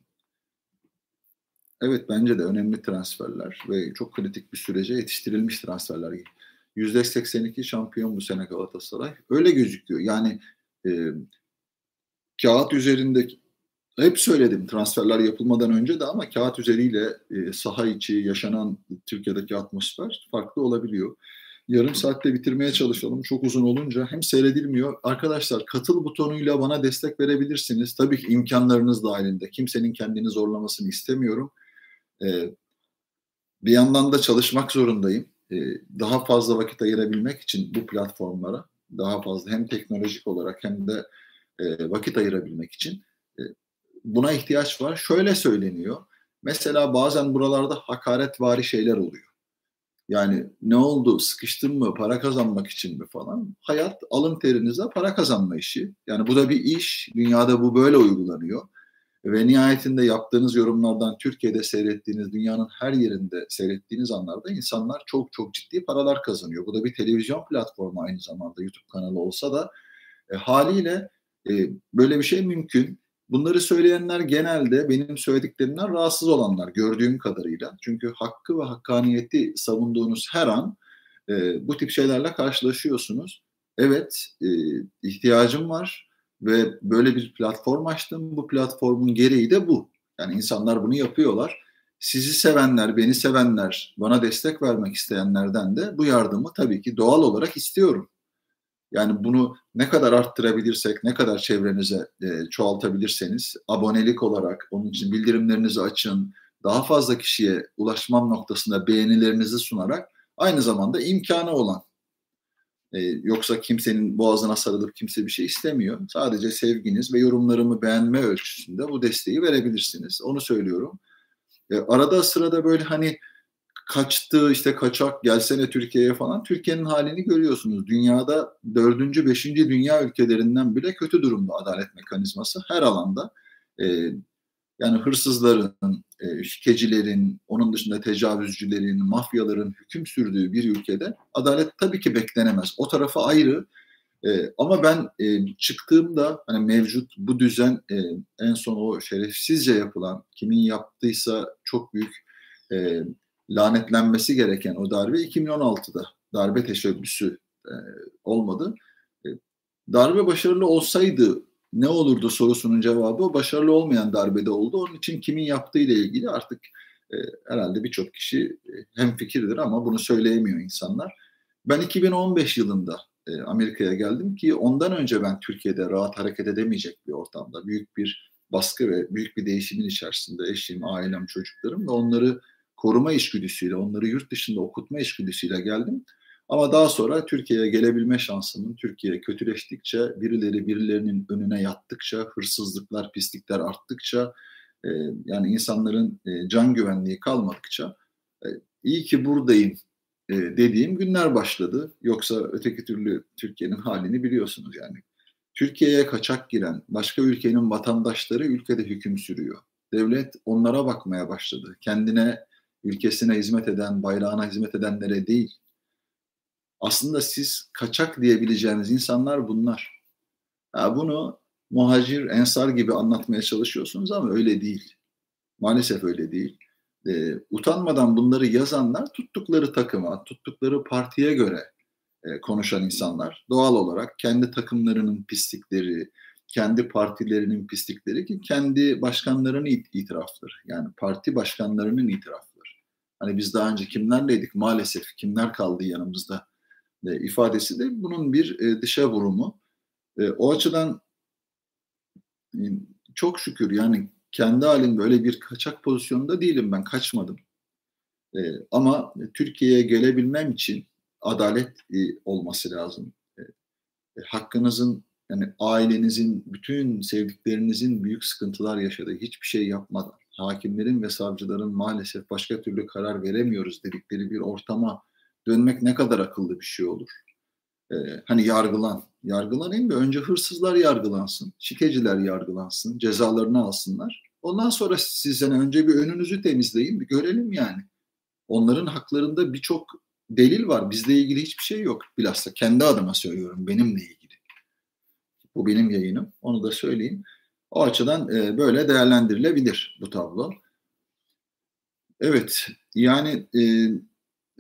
Evet bence de önemli transferler ve çok kritik bir sürece yetiştirilmiş transferler. %82 şampiyon bu sene Galatasaray. Öyle gözüküyor. Yani e, kağıt üzerinde hep söyledim transferler yapılmadan önce de ama kağıt üzeriyle e, saha içi yaşanan Türkiye'deki atmosfer farklı olabiliyor. Yarım saatte bitirmeye çalışalım. Çok uzun olunca hem seyredilmiyor. Arkadaşlar katıl butonuyla bana destek verebilirsiniz. Tabii ki imkanlarınız dahilinde. Kimsenin kendini zorlamasını istemiyorum. Ee, bir yandan da çalışmak zorundayım. Ee, daha fazla vakit ayırabilmek için bu platformlara daha fazla hem teknolojik olarak hem de e, vakit ayırabilmek için e, buna ihtiyaç var. Şöyle söyleniyor. Mesela bazen buralarda hakaretvari şeyler oluyor. Yani ne oldu sıkıştın mı para kazanmak için mi falan. Hayat alın terinizle para kazanma işi. Yani bu da bir iş. Dünyada bu böyle uygulanıyor. Ve nihayetinde yaptığınız yorumlardan Türkiye'de seyrettiğiniz, dünyanın her yerinde seyrettiğiniz anlarda insanlar çok çok ciddi paralar kazanıyor. Bu da bir televizyon platformu aynı zamanda YouTube kanalı olsa da e, haliyle e, böyle bir şey mümkün. Bunları söyleyenler genelde benim söylediklerimden rahatsız olanlar gördüğüm kadarıyla. Çünkü hakkı ve hakkaniyeti savunduğunuz her an e, bu tip şeylerle karşılaşıyorsunuz. Evet, e, ihtiyacım var ve böyle bir platform açtım. Bu platformun gereği de bu. Yani insanlar bunu yapıyorlar. Sizi sevenler, beni sevenler, bana destek vermek isteyenlerden de bu yardımı tabii ki doğal olarak istiyorum. Yani bunu ne kadar arttırabilirsek, ne kadar çevrenize e, çoğaltabilirseniz, abonelik olarak onun için bildirimlerinizi açın, daha fazla kişiye ulaşmam noktasında beğenilerinizi sunarak aynı zamanda imkanı olan e, yoksa kimsenin boğazına sarılıp kimse bir şey istemiyor. Sadece sevginiz ve yorumlarımı beğenme ölçüsünde bu desteği verebilirsiniz. Onu söylüyorum. E, arada sırada böyle hani kaçtı işte kaçak gelsene Türkiye'ye falan Türkiye'nin halini görüyorsunuz. Dünyada dördüncü, beşinci dünya ülkelerinden bile kötü durumda adalet mekanizması her alanda. E, yani hırsızların, e, şikecilerin, onun dışında tecavüzcülerin, mafyaların hüküm sürdüğü bir ülkede adalet tabii ki beklenemez. O tarafı ayrı. E, ama ben e, çıktığımda hani mevcut bu düzen e, en son o şerefsizce yapılan kimin yaptıysa çok büyük lanetlenmesi gereken o darbe 2016'da darbe teşebbüsü olmadı. Darbe başarılı olsaydı ne olurdu sorusunun cevabı başarılı olmayan darbede oldu. Onun için kimin yaptığı ile ilgili artık e, herhalde birçok kişi e, hem fikirdir ama bunu söyleyemiyor insanlar. Ben 2015 yılında e, Amerika'ya geldim ki ondan önce ben Türkiye'de rahat hareket edemeyecek bir ortamda büyük bir baskı ve büyük bir değişimin içerisinde eşim, ailem, çocuklarım ve onları koruma işgüdüsüyle, onları yurt dışında okutma işgüdüsüyle geldim. Ama daha sonra Türkiye'ye gelebilme şansımın Türkiye kötüleştikçe, birileri birilerinin önüne yattıkça, hırsızlıklar, pislikler arttıkça, e, yani insanların e, can güvenliği kalmadıkça e, iyi ki buradayım e, dediğim günler başladı. Yoksa öteki türlü Türkiye'nin halini biliyorsunuz yani. Türkiye'ye kaçak giren başka ülkenin vatandaşları ülkede hüküm sürüyor. Devlet onlara bakmaya başladı. Kendine ülkesine hizmet eden, bayrağına hizmet edenlere değil. Aslında siz kaçak diyebileceğiniz insanlar bunlar. Ya bunu muhacir, ensar gibi anlatmaya çalışıyorsunuz ama öyle değil. Maalesef öyle değil. E, utanmadan bunları yazanlar tuttukları takıma, tuttukları partiye göre e, konuşan insanlar. Doğal olarak kendi takımlarının pislikleri, kendi partilerinin pislikleri ki kendi başkanlarının itirafları. Yani parti başkanlarının itirafları. Hani biz daha önce kimlerleydik maalesef kimler kaldı yanımızda e, ifadesi de bunun bir e, dışa vurumu. E, o açıdan çok şükür yani kendi halim böyle bir kaçak pozisyonda değilim ben kaçmadım. Ama Türkiye'ye gelebilmem için adalet olması lazım. Hakkınızın yani ailenizin, bütün sevdiklerinizin büyük sıkıntılar yaşadığı hiçbir şey yapmadan hakimlerin ve savcıların maalesef başka türlü karar veremiyoruz dedikleri bir ortama dönmek ne kadar akıllı bir şey olur. Ee, hani yargılan, yargılanayım da önce hırsızlar yargılansın, şikeciler yargılansın, cezalarını alsınlar. Ondan sonra sizden önce bir önünüzü temizleyin, bir görelim yani. Onların haklarında birçok delil var. Bizle ilgili hiçbir şey yok. Bilhassa kendi adıma söylüyorum, benimle ilgili. Bu benim yayınım, onu da söyleyeyim. O açıdan e, böyle değerlendirilebilir bu tablo. Evet, yani e,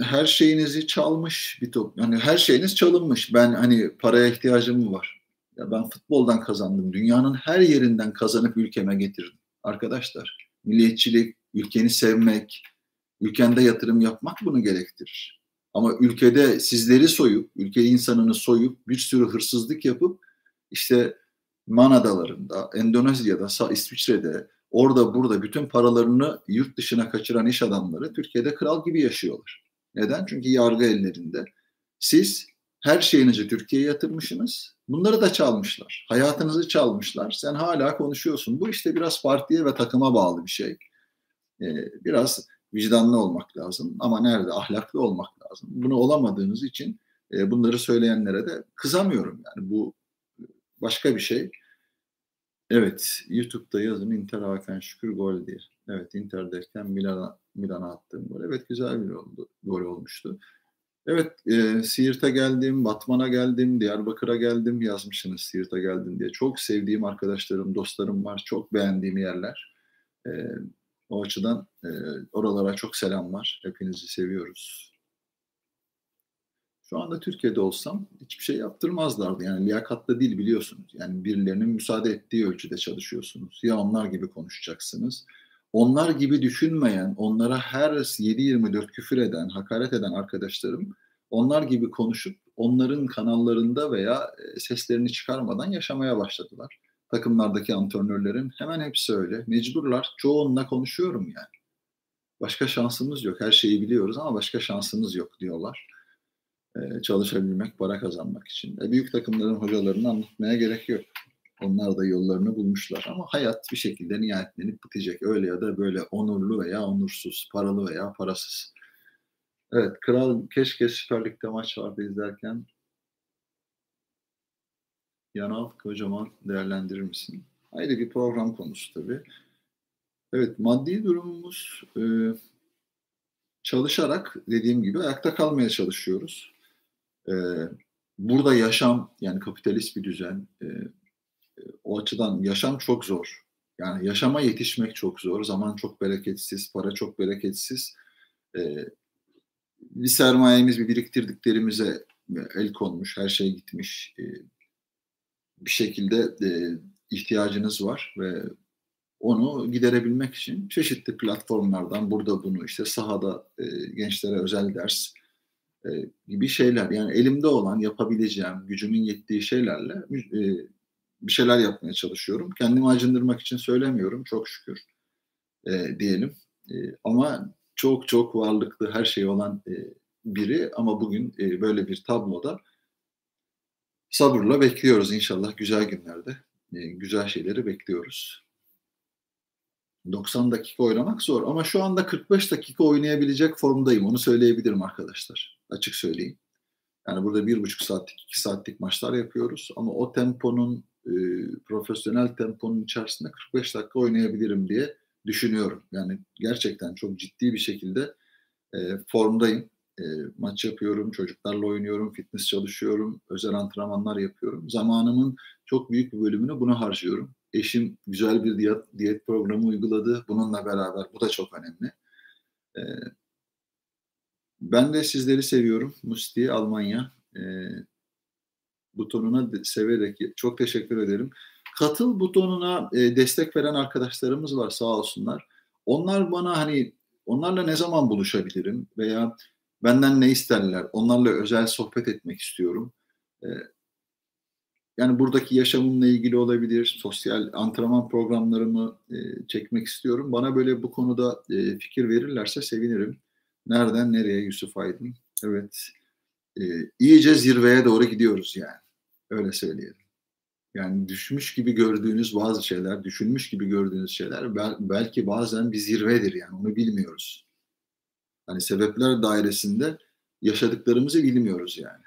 her şeyinizi çalmış bir top. Yani her şeyiniz çalınmış. Ben hani paraya ihtiyacım var? Ya ben futboldan kazandım. Dünyanın her yerinden kazanıp ülkeme getirdim. Arkadaşlar, milliyetçilik, ülkeni sevmek, ülkende yatırım yapmak bunu gerektirir. Ama ülkede sizleri soyup, ülke insanını soyup bir sürü hırsızlık yapıp işte Man Adalarında, Endonezya'da, İsviçre'de, orada burada bütün paralarını yurt dışına kaçıran iş adamları Türkiye'de kral gibi yaşıyorlar. Neden? Çünkü yargı ellerinde. Siz her şeyinizi Türkiye'ye yatırmışsınız. Bunları da çalmışlar. Hayatınızı çalmışlar. Sen hala konuşuyorsun. Bu işte biraz partiye ve takıma bağlı bir şey. Ee, biraz vicdanlı olmak lazım. Ama nerede? Ahlaklı olmak lazım. Bunu olamadığınız için e, bunları söyleyenlere de kızamıyorum. Yani bu başka bir şey. Evet, YouTube'da yazın Inter Hakan Şükür gol diye. Evet, Inter derken Milan'a Milan'a attığım gol. Evet, güzel bir oldu, gol olmuştu. Evet, e, Siirt'e geldim, Batman'a geldim, Diyarbakır'a geldim yazmışsınız Siirt'e geldim diye. Çok sevdiğim arkadaşlarım, dostlarım var. Çok beğendiğim yerler. E, o açıdan e, oralara çok selamlar. Hepinizi seviyoruz. Şu anda Türkiye'de olsam hiçbir şey yaptırmazlardı. Yani liyakatlı değil biliyorsunuz. Yani birilerinin müsaade ettiği ölçüde çalışıyorsunuz. Ya onlar gibi konuşacaksınız. Onlar gibi düşünmeyen, onlara her 7-24 küfür eden, hakaret eden arkadaşlarım onlar gibi konuşup onların kanallarında veya e, seslerini çıkarmadan yaşamaya başladılar. Takımlardaki antrenörlerin hemen hepsi öyle. Mecburlar. Çoğunla konuşuyorum yani. Başka şansımız yok. Her şeyi biliyoruz ama başka şansımız yok diyorlar. E, çalışabilmek, para kazanmak için. E, büyük takımların hocalarını anlatmaya gerek yok. Onlar da yollarını bulmuşlar ama hayat bir şekilde nihayetlenip bitecek. Öyle ya da böyle onurlu veya onursuz, paralı veya parasız. Evet, Kral keşke Süper Lig'de maç vardı izlerken. Yanal kocaman değerlendirir misin? Ayrı bir program konusu tabii. Evet, maddi durumumuz e, çalışarak dediğim gibi ayakta kalmaya çalışıyoruz. E, burada yaşam yani kapitalist bir düzen e, o açıdan yaşam çok zor. Yani yaşama yetişmek çok zor. Zaman çok bereketsiz, para çok bereketsiz. E, bir sermayemiz, bir biriktirdiklerimize el konmuş, her şey gitmiş. E, bir şekilde e, ihtiyacınız var ve onu giderebilmek için çeşitli platformlardan burada bunu işte sahada e, gençlere özel ders e, gibi şeyler yani elimde olan yapabileceğim gücümün yettiği şeylerle e, bir şeyler yapmaya çalışıyorum. Kendimi acındırmak için söylemiyorum çok şükür e, diyelim. E, ama çok çok varlıklı her şey olan e, biri ama bugün e, böyle bir tabloda sabırla bekliyoruz inşallah güzel günlerde. E, güzel şeyleri bekliyoruz. 90 dakika oynamak zor ama şu anda 45 dakika oynayabilecek formdayım. Onu söyleyebilirim arkadaşlar. Açık söyleyeyim. Yani burada bir buçuk saatlik, iki saatlik maçlar yapıyoruz ama o temponun e, profesyonel temponun içerisinde 45 dakika oynayabilirim diye düşünüyorum. Yani gerçekten çok ciddi bir şekilde e, formdayım. E, maç yapıyorum, çocuklarla oynuyorum, fitness çalışıyorum, özel antrenmanlar yapıyorum. Zamanımın çok büyük bir bölümünü buna harcıyorum. Eşim güzel bir diyet, diyet programı uyguladı. Bununla beraber bu da çok önemli. E, ben de sizleri seviyorum. Musti, Almanya. E, butonuna severek çok teşekkür ederim. Katıl butonuna e, destek veren arkadaşlarımız var sağ olsunlar. Onlar bana hani onlarla ne zaman buluşabilirim veya benden ne isterler? Onlarla özel sohbet etmek istiyorum. E, yani buradaki yaşamımla ilgili olabilir, sosyal antrenman programlarımı e, çekmek istiyorum. Bana böyle bu konuda e, fikir verirlerse sevinirim. Nereden nereye Yusuf Aydın? Evet, e, iyice zirveye doğru gidiyoruz yani. Öyle söyleyelim. Yani düşmüş gibi gördüğünüz bazı şeyler, düşünmüş gibi gördüğünüz şeyler belki bazen bir zirvedir yani onu bilmiyoruz. Hani sebepler dairesinde yaşadıklarımızı bilmiyoruz yani.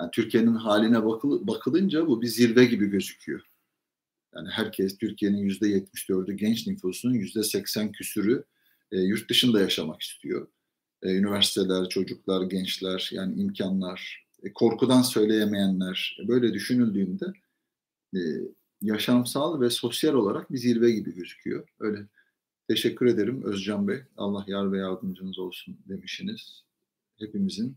Yani Türkiye'nin haline bakıl, bakılınca bu bir zirve gibi gözüküyor. Yani herkes Türkiye'nin yüzde 74'ü genç nüfusunun yüzde 80 küsürü e, yurt dışında yaşamak istiyor. E, üniversiteler, çocuklar, gençler yani imkanlar, korkudan söyleyemeyenler böyle düşünüldüğünde e, yaşamsal ve sosyal olarak bir zirve gibi gözüküyor. Öyle teşekkür ederim Özcan Bey. Allah yar ve yardımcınız olsun demişsiniz. Hepimizin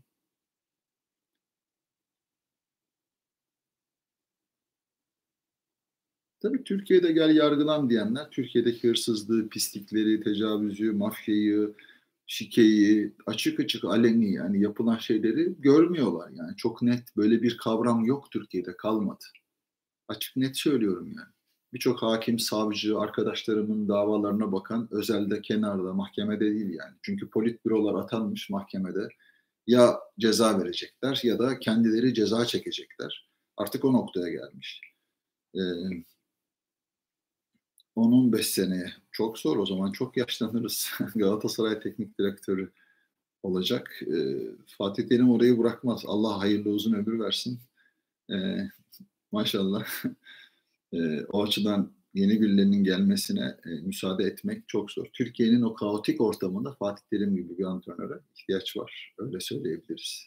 Tabii Türkiye'de gel yargılan diyenler Türkiye'deki hırsızlığı, pislikleri, tecavüzü, mafyayı, şikeyi açık açık aleni yani yapılan şeyleri görmüyorlar. Yani çok net böyle bir kavram yok Türkiye'de kalmadı. Açık net söylüyorum yani. Birçok hakim, savcı, arkadaşlarımın davalarına bakan özelde, kenarda, mahkemede değil yani. Çünkü politbürolar atanmış mahkemede ya ceza verecekler ya da kendileri ceza çekecekler. Artık o noktaya gelmiş. Ee, 10-15 seneye. Çok zor o zaman çok yaşlanırız. Galatasaray teknik direktörü olacak. E, Fatih Terim orayı bırakmaz. Allah hayırlı uzun ömür versin. E, maşallah. e, o açıdan yeni birilerinin gelmesine e, müsaade etmek çok zor. Türkiye'nin o kaotik ortamında Fatih Terim gibi bir antrenöre ihtiyaç var. Öyle söyleyebiliriz.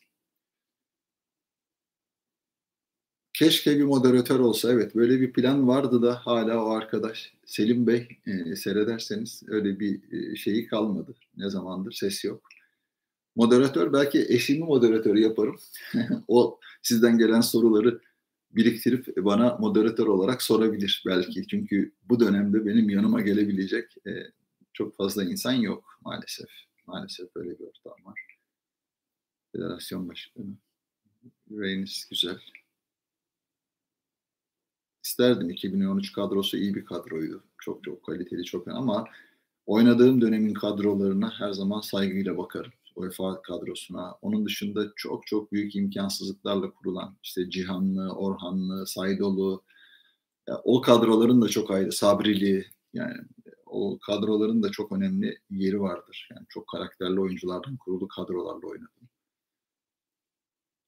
Keşke bir moderatör olsa. Evet böyle bir plan vardı da hala o arkadaş Selim Bey e, seyrederseniz öyle bir e, şeyi kalmadı. Ne zamandır ses yok. Moderatör belki eşimi moderatör yaparım. o sizden gelen soruları biriktirip bana moderatör olarak sorabilir belki. Çünkü bu dönemde benim yanıma gelebilecek e, çok fazla insan yok maalesef. Maalesef böyle bir ortam var. Federasyon Başkanı. Yüreğiniz güzel isterdim. 2013 kadrosu iyi bir kadroydu. Çok çok kaliteli, çok ama oynadığım dönemin kadrolarına her zaman saygıyla bakarım. UEFA kadrosuna. Onun dışında çok çok büyük imkansızlıklarla kurulan işte Cihanlı, Orhanlı, Saydolu ya, o kadroların da çok ayrı, Sabrili yani o kadroların da çok önemli yeri vardır. Yani çok karakterli oyunculardan kurulu kadrolarla oynadım.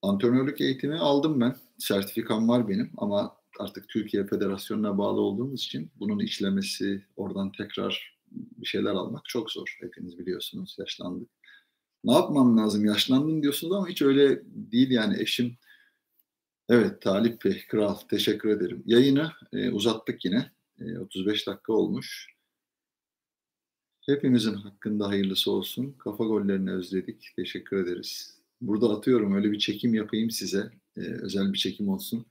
Antrenörlük eğitimi aldım ben. Sertifikam var benim ama artık Türkiye Federasyonu'na bağlı olduğumuz için bunun işlemesi, oradan tekrar bir şeyler almak çok zor. Hepiniz biliyorsunuz, yaşlandık. Ne yapmam lazım? Yaşlandın diyorsunuz ama hiç öyle değil yani eşim. Evet Talip Bey, kral teşekkür ederim. Yayını e, uzattık yine. E, 35 dakika olmuş. Hepimizin hakkında hayırlısı olsun. Kafa gollerini özledik. Teşekkür ederiz. Burada atıyorum öyle bir çekim yapayım size. E, özel bir çekim olsun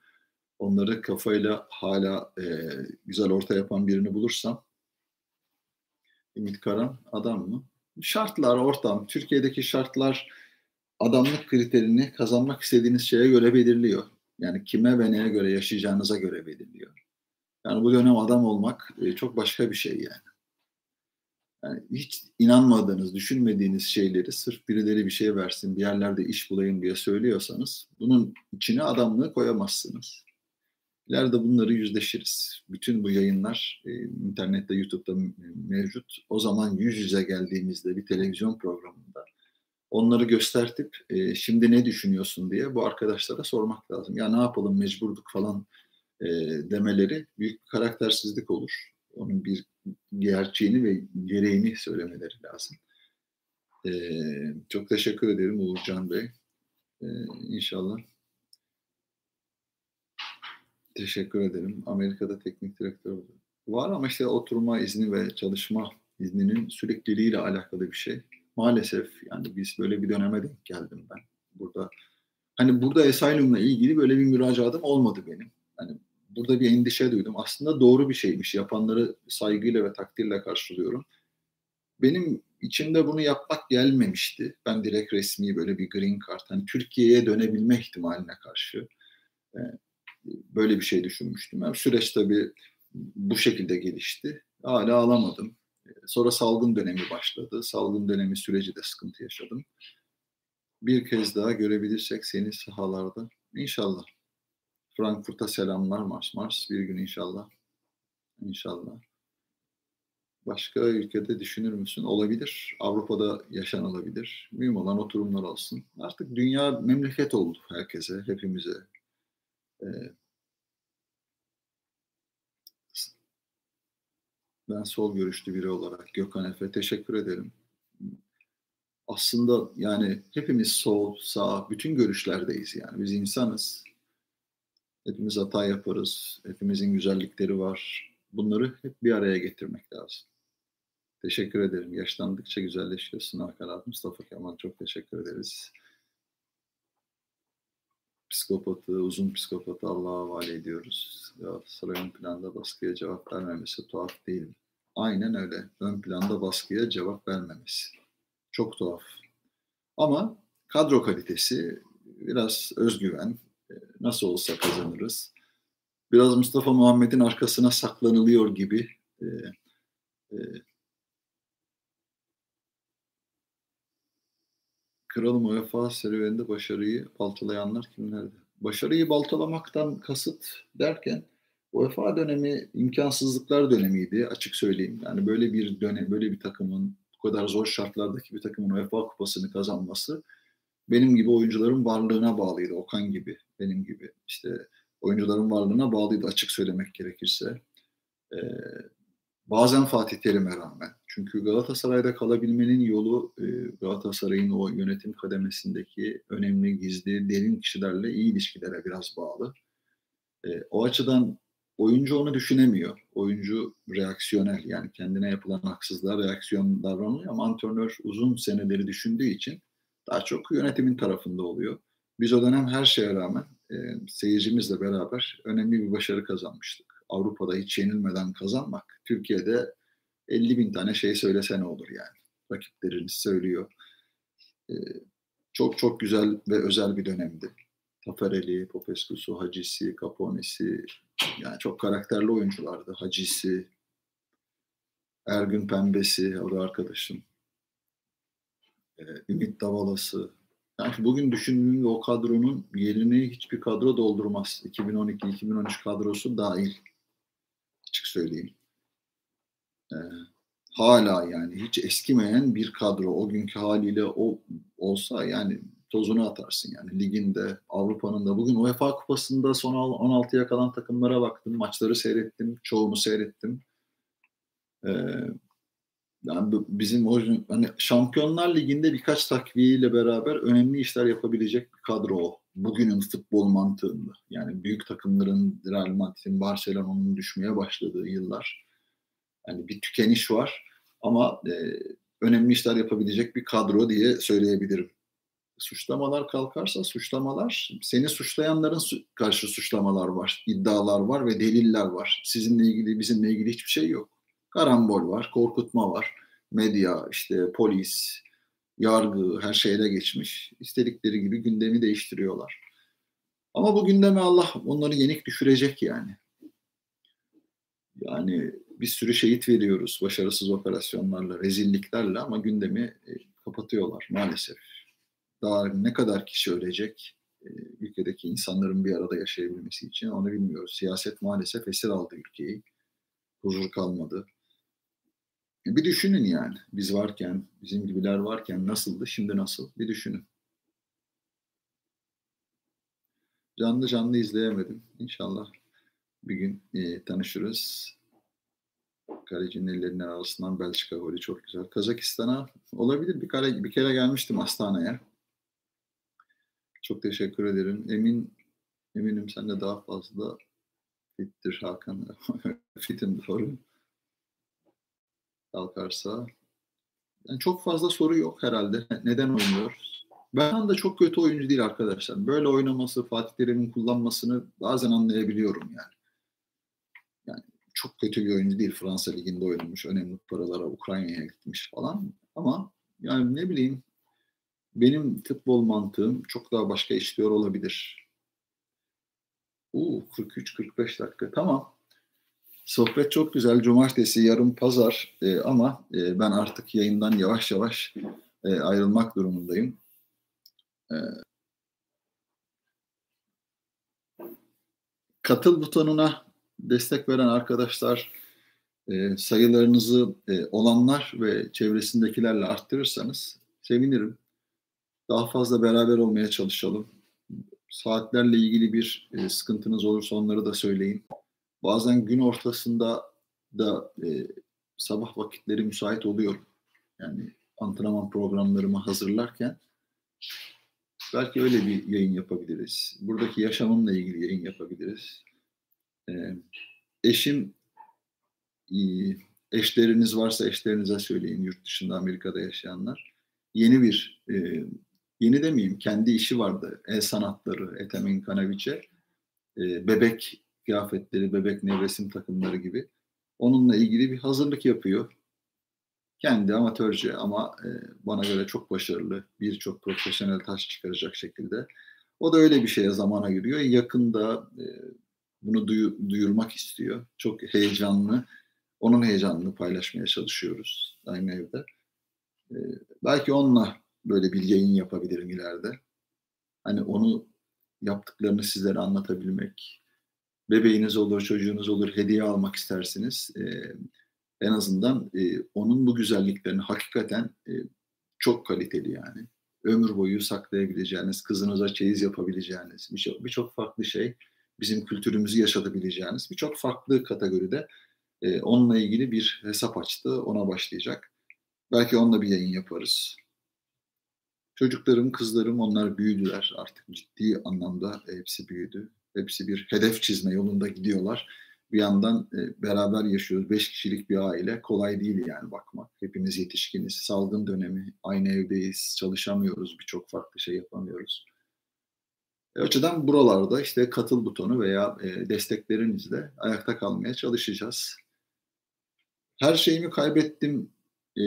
onları kafayla hala e, güzel orta yapan birini bulursam Ümit Karan adam mı? Şartlar, ortam, Türkiye'deki şartlar adamlık kriterini kazanmak istediğiniz şeye göre belirliyor. Yani kime ve neye göre yaşayacağınıza göre belirliyor. Yani bu dönem adam olmak e, çok başka bir şey yani. Yani hiç inanmadığınız, düşünmediğiniz şeyleri sırf birileri bir şey versin, bir yerlerde iş bulayım diye söylüyorsanız bunun içine adamlığı koyamazsınız. İleride bunları yüzleşiriz. Bütün bu yayınlar e, internette, YouTube'da mevcut. O zaman yüz yüze geldiğimizde bir televizyon programında onları göstertip e, şimdi ne düşünüyorsun diye bu arkadaşlara sormak lazım. Ya ne yapalım mecburduk falan e, demeleri büyük karaktersizlik olur. Onun bir gerçeğini ve gereğini söylemeleri lazım. E, çok teşekkür ederim Uğurcan Bey. E, inşallah Teşekkür ederim. Amerika'da teknik direktör var ama işte oturma izni ve çalışma izninin sürekliliğiyle alakalı bir şey. Maalesef yani biz böyle bir döneme denk geldim ben. Burada hani burada Asylum'la ilgili böyle bir müracaatım olmadı benim. Hani burada bir endişe duydum. Aslında doğru bir şeymiş. Yapanları saygıyla ve takdirle karşılıyorum. Benim içimde bunu yapmak gelmemişti. Ben direkt resmi böyle bir green card, hani Türkiye'ye dönebilme ihtimaline karşı böyle bir şey düşünmüştüm. Yani süreç tabii bu şekilde gelişti. Hala alamadım. Sonra salgın dönemi başladı. Salgın dönemi süreci de sıkıntı yaşadım. Bir kez daha görebilirsek seni sahalarda. İnşallah. Frankfurt'a selamlar Mars Mars. Bir gün inşallah. İnşallah. Başka ülkede düşünür müsün? Olabilir. Avrupa'da yaşanılabilir. Mühim olan oturumlar olsun. Artık dünya memleket oldu herkese, hepimize. Ee, ben sol görüşlü biri olarak Gökhan Efe teşekkür ederim. Aslında yani hepimiz sol, sağ, bütün görüşlerdeyiz yani. Biz insanız. Hepimiz hata yaparız. Hepimizin güzellikleri var. Bunları hep bir araya getirmek lazım. Teşekkür ederim. Yaşlandıkça güzelleşiyorsun Hakan abi. Mustafa Kemal çok teşekkür ederiz. Psikopatı, uzun psikopatı Allah'a havale ediyoruz. Galatasaray ön planda baskıya cevap vermemesi tuhaf değil? Aynen öyle. Ön planda baskıya cevap vermemesi. Çok tuhaf. Ama kadro kalitesi, biraz özgüven, e, nasıl olsa kazanırız. Biraz Mustafa Muhammed'in arkasına saklanılıyor gibi e, e, Kralım UEFA serüveninde başarıyı baltalayanlar kimlerdi? Başarıyı baltalamaktan kasıt derken UEFA dönemi imkansızlıklar dönemiydi açık söyleyeyim. Yani böyle bir dönem, böyle bir takımın bu kadar zor şartlardaki bir takımın UEFA kupasını kazanması benim gibi oyuncuların varlığına bağlıydı. Okan gibi, benim gibi işte oyuncuların varlığına bağlıydı açık söylemek gerekirse. Ee, bazen Fatih Terim'e rağmen. Çünkü Galatasaray'da kalabilmenin yolu e, Galatasaray'ın o yönetim kademesindeki önemli, gizli, derin kişilerle iyi ilişkilere biraz bağlı. E, o açıdan oyuncu onu düşünemiyor. Oyuncu reaksiyonel yani kendine yapılan haksızlığa reaksiyon davranıyor ama antrenör uzun seneleri düşündüğü için daha çok yönetimin tarafında oluyor. Biz o dönem her şeye rağmen e, seyircimizle beraber önemli bir başarı kazanmıştık. Avrupa'da hiç yenilmeden kazanmak, Türkiye'de 50 bin tane şey söylese ne olur yani. Rakipleriniz söylüyor. E, çok çok güzel ve özel bir dönemdi. Tafareli, Popescu'su, Hacisi, Capone'si, yani çok karakterli oyunculardı. Hacisi, Ergün Pembesi, o da arkadaşım. Ee, Ümit Davalası. Yani bugün düşündüğüm o kadronun yerini hiçbir kadro doldurmaz. 2012-2013 kadrosu dahil. Söyleyeyim. Ee, hala yani hiç eskimeyen bir kadro. O günkü haliyle o olsa yani tozunu atarsın yani liginde, Avrupa'nın da. Bugün UEFA Kupası'nda son 16'ya kalan takımlara baktım. Maçları seyrettim. Çoğunu seyrettim. Ee, yani bizim o hani Şampiyonlar Ligi'nde birkaç takviyeyle beraber önemli işler yapabilecek bir kadro o. Bugünün futbol mantığında. Yani büyük takımların Real Madrid'in, Barcelona'nın düşmeye başladığı yıllar. Yani bir tükeniş var ama e, önemli işler yapabilecek bir kadro diye söyleyebilirim. Suçlamalar kalkarsa suçlamalar, seni suçlayanların su- karşı suçlamalar var, iddialar var ve deliller var. Sizinle ilgili, bizimle ilgili hiçbir şey yok karambol var, korkutma var. Medya, işte polis, yargı her şeyle geçmiş. İstedikleri gibi gündemi değiştiriyorlar. Ama bu gündeme Allah onları yenik düşürecek yani. Yani bir sürü şehit veriyoruz başarısız operasyonlarla, rezilliklerle ama gündemi e, kapatıyorlar maalesef. Daha ne kadar kişi ölecek e, ülkedeki insanların bir arada yaşayabilmesi için onu bilmiyoruz. Siyaset maalesef esir aldı ülkeyi. Huzur kalmadı. Bir düşünün yani. Biz varken, bizim gibiler varken nasıldı, şimdi nasıl? Bir düşünün. Canlı canlı izleyemedim. İnşallah bir gün e, tanışırız. Kalecinin ellerinin arasından Belçika golü çok güzel. Kazakistan'a olabilir bir kere bir kere gelmiştim Astana'ya. Çok teşekkür ederim. Emin eminim sen de daha fazla fittir Hakan. Fitim doğru kalkarsa. Yani çok fazla soru yok herhalde. Neden oynuyor? Ben de çok kötü oyuncu değil arkadaşlar. Böyle oynaması, Fatih Terim'in kullanmasını bazen anlayabiliyorum yani. Yani çok kötü bir oyuncu değil. Fransa Ligi'nde oynamış. Önemli paralara Ukrayna'ya gitmiş falan. Ama yani ne bileyim benim futbol mantığım çok daha başka işliyor olabilir. Uuu 43-45 dakika. Tamam. Sohbet çok güzel. Cumartesi, yarın pazar e, ama e, ben artık yayından yavaş yavaş e, ayrılmak durumundayım. E, katıl butonuna destek veren arkadaşlar e, sayılarınızı e, olanlar ve çevresindekilerle arttırırsanız sevinirim. Daha fazla beraber olmaya çalışalım. Saatlerle ilgili bir e, sıkıntınız olursa onları da söyleyin. Bazen gün ortasında da e, sabah vakitleri müsait oluyor. Yani antrenman programlarımı hazırlarken Belki öyle bir yayın yapabiliriz. Buradaki yaşamımla ilgili yayın yapabiliriz. E, eşim eşleriniz varsa eşlerinize söyleyin yurt dışında Amerika'da yaşayanlar. Yeni bir e, yeni demeyeyim kendi işi vardı. El sanatları Etemin Kanaviç'e e, bebek kıyafetleri, bebek nevresim takımları gibi. Onunla ilgili bir hazırlık yapıyor. Kendi amatörce ama e, bana göre çok başarılı, birçok profesyonel taş çıkaracak şekilde. O da öyle bir şeye zamana giriyor. Yakında e, bunu duyu, duyurmak istiyor. Çok heyecanlı. Onun heyecanını paylaşmaya çalışıyoruz aynı evde. E, belki onunla böyle bir yayın yapabilirim ileride. Hani onu yaptıklarını sizlere anlatabilmek. Bebeğiniz olur, çocuğunuz olur, hediye almak istersiniz. E, en azından e, onun bu güzelliklerini hakikaten e, çok kaliteli yani. Ömür boyu saklayabileceğiniz, kızınıza çeyiz yapabileceğiniz birçok birçok farklı şey, bizim kültürümüzü yaşatabileceğiniz birçok farklı kategoride e, onunla ilgili bir hesap açtı, ona başlayacak. Belki onunla bir yayın yaparız. Çocuklarım, kızlarım onlar büyüdüler artık ciddi anlamda hepsi büyüdü. Hepsi bir hedef çizme yolunda gidiyorlar. Bir yandan e, beraber yaşıyoruz. Beş kişilik bir aile. Kolay değil yani bakmak. Hepimiz yetişkiniz. Salgın dönemi. Aynı evdeyiz. Çalışamıyoruz. Birçok farklı şey yapamıyoruz. E, açıdan buralarda işte katıl butonu veya e, desteklerinizle ayakta kalmaya çalışacağız. Her şeyimi kaybettim e,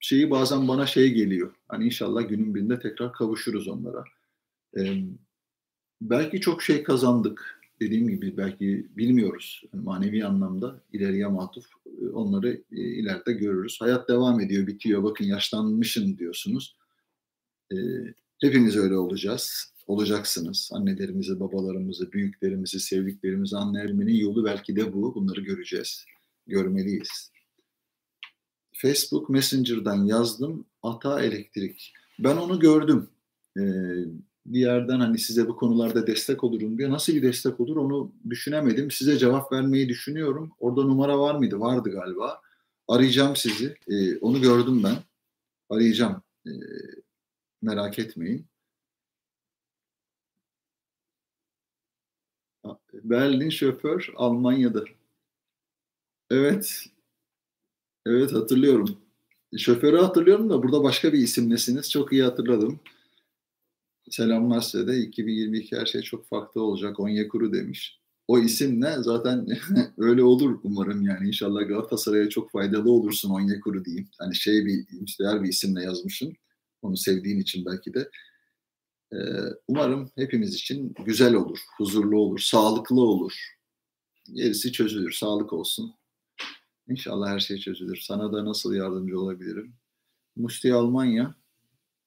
şeyi bazen bana şey geliyor. Hani inşallah günün birinde tekrar kavuşuruz onlara. Ee, belki çok şey kazandık. Dediğim gibi belki bilmiyoruz. Manevi anlamda ileriye matuf e, onları e, ileride görürüz. Hayat devam ediyor, bitiyor. Bakın yaşlanmışım diyorsunuz. Ee, hepimiz öyle olacağız. Olacaksınız. Annelerimizi, babalarımızı, büyüklerimizi, sevdiklerimizi anlayabilmenin yolu belki de bu. Bunları göreceğiz. Görmeliyiz. Facebook Messenger'dan yazdım. Ata elektrik. Ben onu gördüm. Ee, bir yerden hani size bu konularda destek olurum diye. Nasıl bir destek olur onu düşünemedim. Size cevap vermeyi düşünüyorum. Orada numara var mıydı? Vardı galiba. Arayacağım sizi. Ee, onu gördüm ben. Arayacağım. Ee, merak etmeyin. Berlin şoför Almanya'da. Evet, Evet hatırlıyorum. Şoförü hatırlıyorum da burada başka bir isimlesiniz. Çok iyi hatırladım. Selamlar size de. 2022 her şey çok farklı olacak. Onyekuru demiş. O isim ne? Zaten öyle olur umarım yani. İnşallah Galatasaray'a çok faydalı olursun Onyekuru diyeyim. Hani şey bir, değer bir isimle yazmışsın. Onu sevdiğin için belki de. Ee, umarım hepimiz için güzel olur, huzurlu olur, sağlıklı olur. Gerisi çözülür, sağlık olsun. İnşallah her şey çözülür. Sana da nasıl yardımcı olabilirim? Musti Almanya.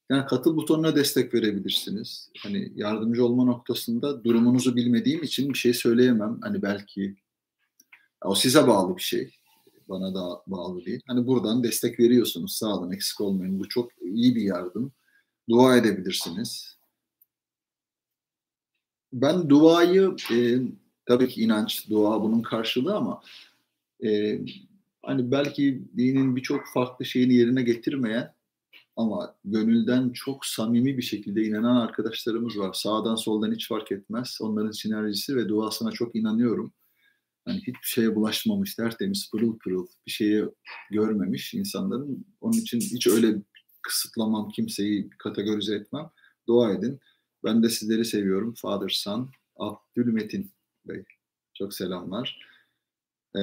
Yani katıl butonuna destek verebilirsiniz. Hani yardımcı olma noktasında durumunuzu bilmediğim için bir şey söyleyemem. Hani belki o size bağlı bir şey. Bana da bağlı değil. Hani buradan destek veriyorsunuz. Sağ olun eksik olmayın. Bu çok iyi bir yardım. Dua edebilirsiniz. Ben duayı e, tabii ki inanç, dua bunun karşılığı ama e, hani belki dinin birçok farklı şeyini yerine getirmeyen ama gönülden çok samimi bir şekilde inanan arkadaşlarımız var. Sağdan soldan hiç fark etmez. Onların sinerjisi ve duasına çok inanıyorum. Hani hiçbir şeye bulaşmamış, tertemiz, pırıl pırıl bir şeye görmemiş insanların. Onun için hiç öyle kısıtlamam, kimseyi kategorize etmem. Dua edin. Ben de sizleri seviyorum. Father Son, Abdülmetin Bey. Çok selamlar. Ee,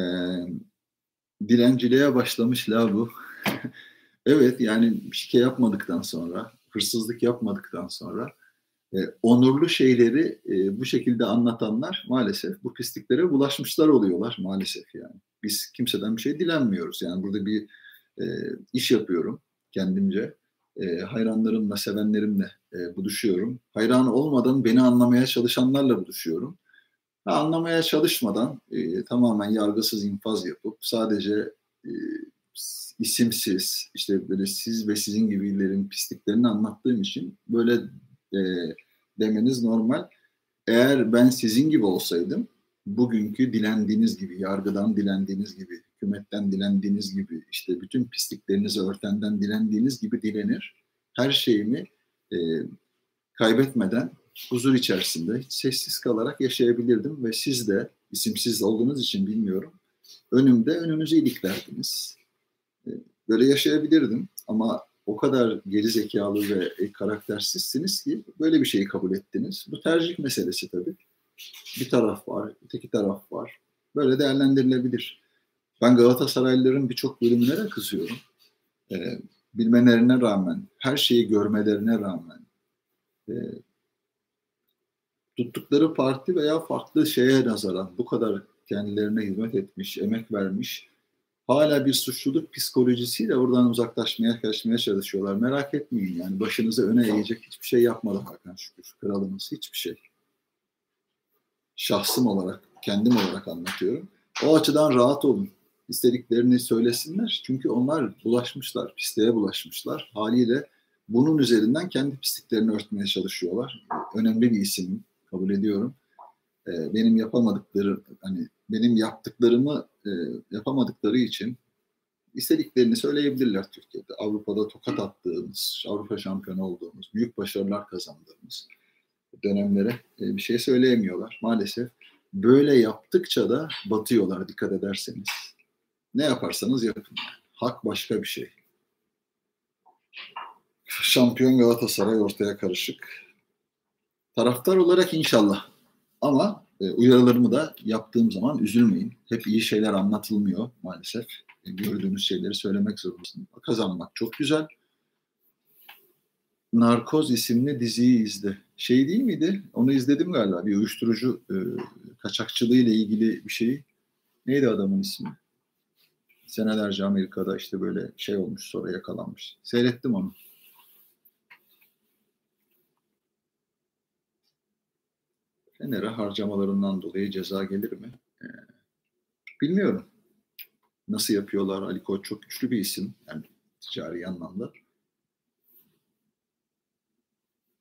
dilenciliğe başlamış la bu. evet yani şike yapmadıktan sonra, hırsızlık yapmadıktan sonra e, onurlu şeyleri e, bu şekilde anlatanlar maalesef bu pisliklere bulaşmışlar oluyorlar maalesef yani. Biz kimseden bir şey dilenmiyoruz. Yani burada bir e, iş yapıyorum kendimce. E, hayranlarımla, sevenlerimle e, buluşuyorum. Hayran olmadan beni anlamaya çalışanlarla buluşuyorum anlamaya çalışmadan e, tamamen yargısız infaz yapıp sadece e, isimsiz işte böyle siz ve sizin gibilerin pisliklerini anlattığım için böyle e, demeniz normal. Eğer ben sizin gibi olsaydım bugünkü dilendiğiniz gibi, yargıdan dilendiğiniz gibi, hükümetten dilendiğiniz gibi, işte bütün pisliklerinizi örtenden dilendiğiniz gibi dilenir. Her şeyimi e, kaybetmeden huzur içerisinde hiç sessiz kalarak yaşayabilirdim ve siz de isimsiz olduğunuz için bilmiyorum. Önümde önünüzü iliklerdiniz. Böyle yaşayabilirdim ama o kadar geri zekalı ve karaktersizsiniz ki böyle bir şeyi kabul ettiniz. Bu tercih meselesi tabii. Bir taraf var, öteki taraf var. Böyle değerlendirilebilir. Ben Galatasaraylıların birçok bölümüne de kızıyorum. Ee, bilmelerine rağmen, her şeyi görmelerine rağmen, e, tuttukları parti veya farklı şeye nazaran bu kadar kendilerine hizmet etmiş, emek vermiş, hala bir suçluluk psikolojisiyle oradan uzaklaşmaya, kaçmaya çalışıyorlar. Merak etmeyin yani başınızı öne eğecek hiçbir şey yapmadı Hakan Şükür. Kralımız hiçbir şey. Şahsım olarak, kendim olarak anlatıyorum. O açıdan rahat olun. İstediklerini söylesinler. Çünkü onlar bulaşmışlar, pisliğe bulaşmışlar. Haliyle bunun üzerinden kendi pisliklerini örtmeye çalışıyorlar. Önemli bir isim kabul ediyorum. Ee, benim yapamadıkları, hani benim yaptıklarımı e, yapamadıkları için istediklerini söyleyebilirler Türkiye'de. Avrupa'da tokat attığımız, Avrupa şampiyonu olduğumuz, büyük başarılar kazandığımız dönemlere e, bir şey söyleyemiyorlar. Maalesef böyle yaptıkça da batıyorlar dikkat ederseniz. Ne yaparsanız yapın. Hak başka bir şey. Şampiyon Galatasaray ortaya karışık. Taraftar olarak inşallah. Ama e, uyarılarımı da yaptığım zaman üzülmeyin. Hep iyi şeyler anlatılmıyor maalesef. E, gördüğünüz şeyleri söylemek zorundasın. Kazanmak çok güzel. Narkoz isimli diziyi izle. Şey değil miydi? Onu izledim galiba. Bir uyuşturucu e, kaçakçılığı ile ilgili bir şey. Neydi adamın ismi? Senelerce Amerika'da işte böyle şey olmuş sonra yakalanmış. Seyrettim onu. Fener'e harcamalarından dolayı ceza gelir mi? Ee, bilmiyorum. Nasıl yapıyorlar? Ali Koç çok güçlü bir isim. Yani ticari anlamda.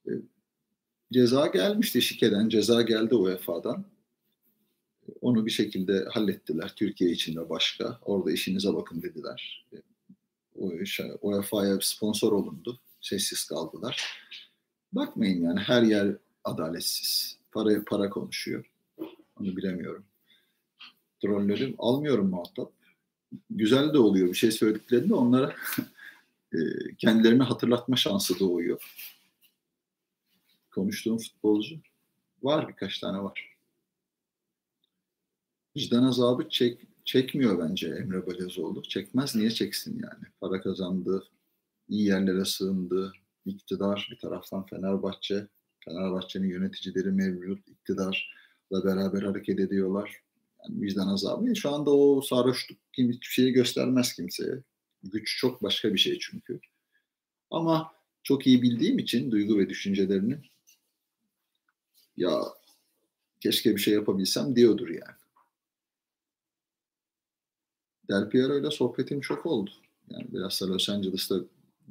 Ee, ceza gelmişti Şike'den. Ceza geldi UEFA'dan. Onu bir şekilde hallettiler. Türkiye için de başka. Orada işinize bakın dediler. UEFA'ya sponsor olundu. Sessiz kaldılar. Bakmayın yani her yer adaletsiz. Para, para konuşuyor. Onu bilemiyorum. Trolleri almıyorum muhatap. Güzel de oluyor bir şey söylediklerinde onlara e, kendilerini hatırlatma şansı doğuyor. Konuştuğum futbolcu var birkaç tane var. Vicdan azabı çek, çekmiyor bence Emre Belözoğlu. Çekmez niye çeksin yani? Para kazandı, iyi yerlere sığındı, iktidar bir taraftan Fenerbahçe, Fenerbahçe'nin yöneticileri mevcut iktidarla beraber hareket ediyorlar. Yani vicdan azabı. Şu anda o sarhoşluk kim hiçbir şeyi göstermez kimseye. Güç çok başka bir şey çünkü. Ama çok iyi bildiğim için duygu ve düşüncelerini ya keşke bir şey yapabilsem diyordur yani. Del Piero ile sohbetim çok oldu. Yani biraz da Los Angeles'ta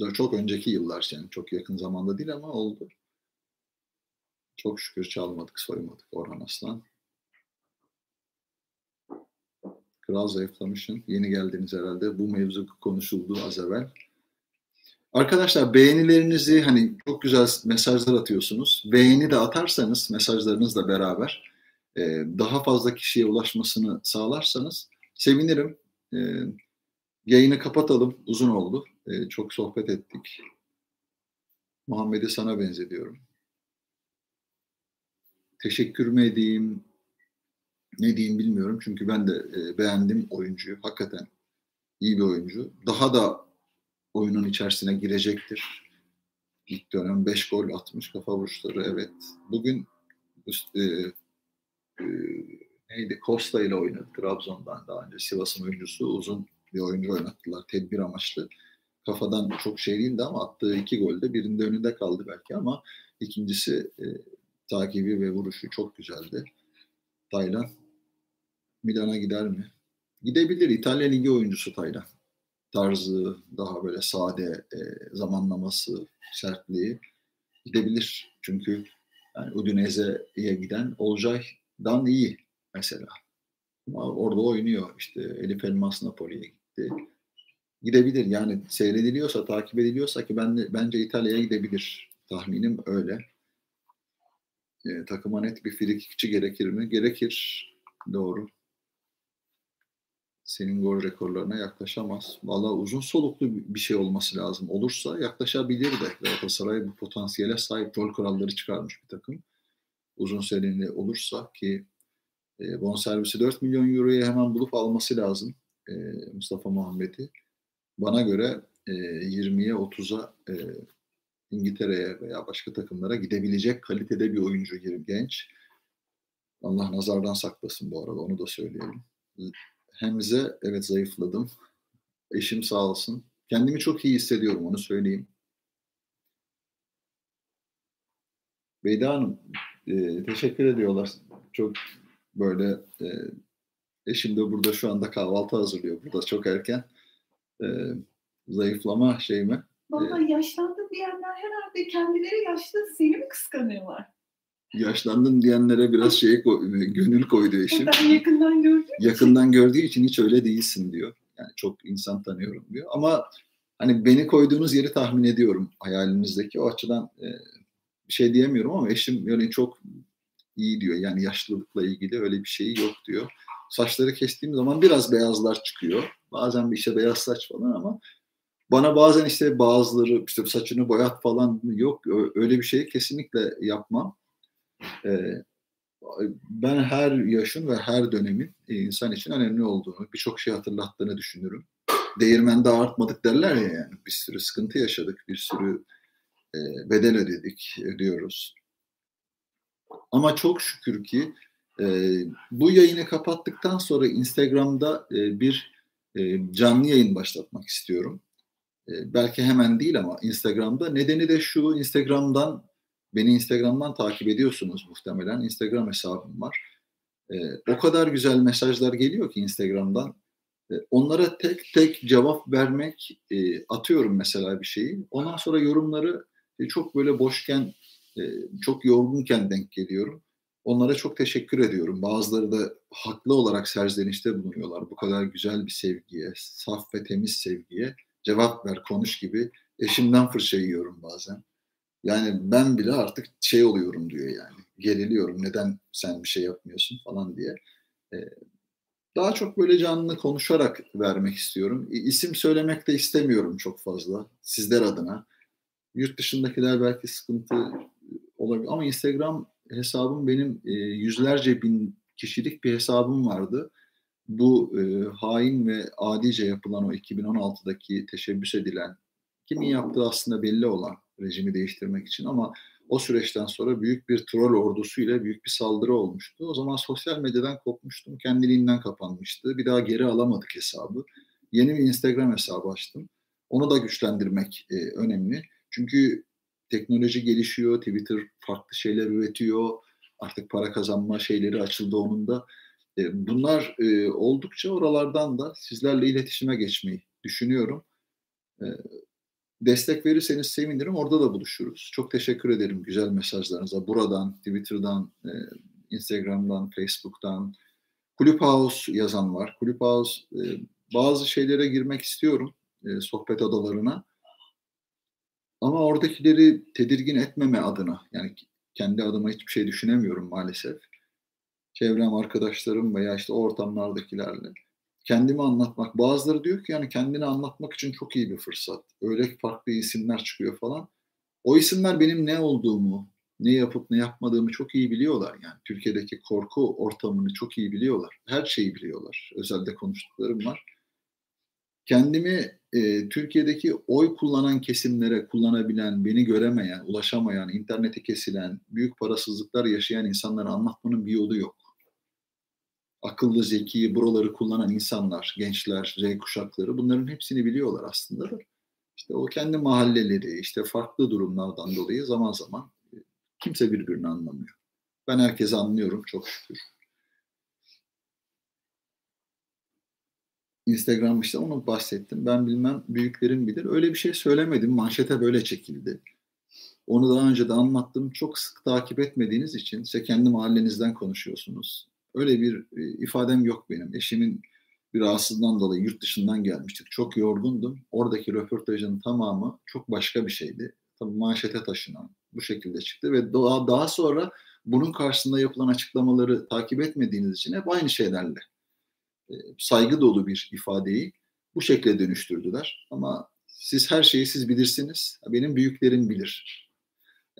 da çok önceki yıllar yani çok yakın zamanda değil ama oldu. Çok şükür çalmadık, soymadık Orhan Aslan. Kral zayıflamışsın. Yeni geldiniz herhalde. Bu mevzu konuşuldu az evvel. Arkadaşlar beğenilerinizi hani çok güzel mesajlar atıyorsunuz. Beğeni de atarsanız mesajlarınızla beraber e, daha fazla kişiye ulaşmasını sağlarsanız sevinirim. E, yayını kapatalım. Uzun oldu. E, çok sohbet ettik. Muhammed'i sana benzediyorum teşekkür mü edeyim, ne diyeyim bilmiyorum. Çünkü ben de e, beğendim oyuncuyu. Hakikaten iyi bir oyuncu. Daha da oyunun içerisine girecektir. İlk dönem 5 gol atmış kafa vuruşları evet. Bugün e, e, neydi Costa ile oynadı Trabzon'dan daha önce Sivas'ın oyuncusu uzun bir oyuncu oynattılar tedbir amaçlı. Kafadan çok şey değildi ama attığı iki golde birinde önünde kaldı belki ama ikincisi e, takibi ve vuruşu çok güzeldi. Taylan Milan'a gider mi? Gidebilir. İtalya Ligi oyuncusu Taylan. Tarzı, daha böyle sade e, zamanlaması, sertliği gidebilir. Çünkü yani Udinese'ye giden Olcay'dan iyi mesela. Ama orada oynuyor. İşte Elif Elmas Napoli'ye gitti. Gidebilir. Yani seyrediliyorsa, takip ediliyorsa ki ben bence İtalya'ya gidebilir. Tahminim öyle. E, takıma net bir frikikçi gerekir mi? Gerekir. Doğru. Senin gol rekorlarına yaklaşamaz. Valla uzun soluklu bir şey olması lazım. Olursa yaklaşabilir de. Galatasaray bu potansiyele sahip rol kuralları çıkarmış bir takım. Uzun serili olursa ki e, bonservisi 4 milyon euroya hemen bulup alması lazım e, Mustafa Muhammed'i. Bana göre e, 20'ye 30'a e, İngiltere'ye veya başka takımlara gidebilecek kalitede bir oyuncu genç. Allah nazardan saklasın bu arada onu da söyleyelim. Hemze evet zayıfladım. Eşim sağ olsun. Kendimi çok iyi hissediyorum onu söyleyeyim. Beyda Hanım e, teşekkür ediyorlar. Çok böyle e, eşim de burada şu anda kahvaltı hazırlıyor. Burada çok erken. E, zayıflama şey mi? Valla e, yaşlandım diyenler herhalde kendileri yaşlı seni mi kıskanıyorlar? Yaşlandın diyenlere biraz şey koy, gönül koydu eşim. Ben yakından gördüğüm Yakından için. gördüğü için hiç öyle değilsin diyor. Yani çok insan tanıyorum diyor. Ama hani beni koyduğunuz yeri tahmin ediyorum hayalinizdeki. O açıdan e, bir şey diyemiyorum ama eşim yani çok iyi diyor. Yani yaşlılıkla ilgili öyle bir şey yok diyor. Saçları kestiğim zaman biraz beyazlar çıkıyor. Bazen bir işte beyaz saç falan ama bana bazen işte bazıları işte saçını boyat falan yok. Öyle bir şeyi kesinlikle yapmam. Ee, ben her yaşın ve her dönemin insan için önemli olduğunu, birçok şey hatırlattığını düşünüyorum. Değirmende artmadık derler ya yani. Bir sürü sıkıntı yaşadık, bir sürü e, bedel ödedik, ödüyoruz. Ama çok şükür ki e, bu yayını kapattıktan sonra Instagram'da e, bir e, canlı yayın başlatmak istiyorum. E, belki hemen değil ama Instagram'da. Nedeni de şu, Instagram'dan, beni Instagram'dan takip ediyorsunuz muhtemelen. Instagram hesabım var. E, o kadar güzel mesajlar geliyor ki Instagram'dan. E, onlara tek tek cevap vermek, e, atıyorum mesela bir şeyi. Ondan sonra yorumları e, çok böyle boşken ee, çok yorgunken denk geliyorum. Onlara çok teşekkür ediyorum. Bazıları da haklı olarak serzenişte bulunuyorlar. Bu kadar güzel bir sevgiye, saf ve temiz sevgiye cevap ver, konuş gibi. Eşimden fırça yiyorum bazen. Yani ben bile artık şey oluyorum diyor yani. Geriliyorum. Neden sen bir şey yapmıyorsun falan diye. Ee, daha çok böyle canlı konuşarak vermek istiyorum. İsim söylemek de istemiyorum çok fazla sizler adına. Yurt dışındakiler belki sıkıntı olabilir. Ama Instagram hesabım benim e, yüzlerce bin kişilik bir hesabım vardı. Bu e, hain ve adice yapılan o 2016'daki teşebbüs edilen, kimin yaptığı aslında belli olan rejimi değiştirmek için ama o süreçten sonra büyük bir troll ordusuyla büyük bir saldırı olmuştu. O zaman sosyal medyadan kopmuştum. Kendiliğinden kapanmıştı. Bir daha geri alamadık hesabı. Yeni bir Instagram hesabı açtım. Onu da güçlendirmek e, önemli. Çünkü teknoloji gelişiyor, Twitter farklı şeyler üretiyor, artık para kazanma şeyleri açıldı onun da. E, bunlar e, oldukça oralardan da sizlerle iletişime geçmeyi düşünüyorum. E, destek verirseniz sevinirim, orada da buluşuruz. Çok teşekkür ederim güzel mesajlarınıza. Buradan, Twitter'dan, Instagram'dan, Facebook'tan. Clubhouse yazan var. Clubhouse bazı şeylere girmek istiyorum, sohbet odalarına. Ama oradakileri tedirgin etmeme adına yani kendi adıma hiçbir şey düşünemiyorum maalesef. Çevrem, arkadaşlarım veya işte ortamlardakilerle kendimi anlatmak. Bazıları diyor ki yani kendini anlatmak için çok iyi bir fırsat. Öyle farklı isimler çıkıyor falan. O isimler benim ne olduğumu, ne yapıp ne yapmadığımı çok iyi biliyorlar. Yani Türkiye'deki korku ortamını çok iyi biliyorlar. Her şeyi biliyorlar. Özelde konuştuklarım var kendimi e, Türkiye'deki oy kullanan kesimlere kullanabilen, beni göremeyen, ulaşamayan, internete kesilen, büyük parasızlıklar yaşayan insanlara anlatmanın bir yolu yok. Akıllı, zeki, buraları kullanan insanlar, gençler, Z kuşakları bunların hepsini biliyorlar aslında da. İşte o kendi mahalleleri, işte farklı durumlardan dolayı zaman zaman e, kimse birbirini anlamıyor. Ben herkese anlıyorum çok şükür. Instagram işte onu bahsettim. Ben bilmem büyüklerim bilir. Öyle bir şey söylemedim. Manşete böyle çekildi. Onu daha önce de anlattım. Çok sık takip etmediğiniz için işte kendi mahallenizden konuşuyorsunuz. Öyle bir e, ifadem yok benim. Eşimin bir rahatsızlığından dolayı yurt dışından gelmiştik. Çok yorgundum. Oradaki röportajın tamamı çok başka bir şeydi. Tabii manşete taşınan bu şekilde çıktı ve daha, daha sonra bunun karşısında yapılan açıklamaları takip etmediğiniz için hep aynı şeylerle e, saygı dolu bir ifadeyi bu şekilde dönüştürdüler. Ama siz her şeyi siz bilirsiniz. Benim büyüklerim bilir.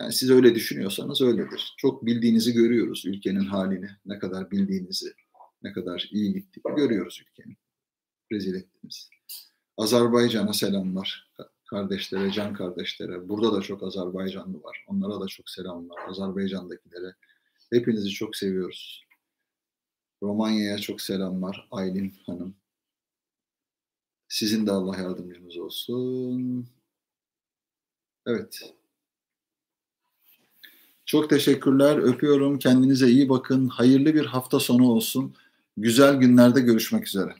Yani siz öyle düşünüyorsanız öyledir. Çok bildiğinizi görüyoruz ülkenin halini. Ne kadar bildiğinizi, ne kadar iyi gittiğini görüyoruz ülkenin. Rezil ettiniz. Azerbaycan'a selamlar. Kardeşlere, can kardeşlere. Burada da çok Azerbaycanlı var. Onlara da çok selamlar. Azerbaycan'dakilere. Hepinizi çok seviyoruz. Romanya'ya çok selamlar. Aylin Hanım. Sizin de Allah yardımcınız olsun. Evet. Çok teşekkürler. Öpüyorum. Kendinize iyi bakın. Hayırlı bir hafta sonu olsun. Güzel günlerde görüşmek üzere.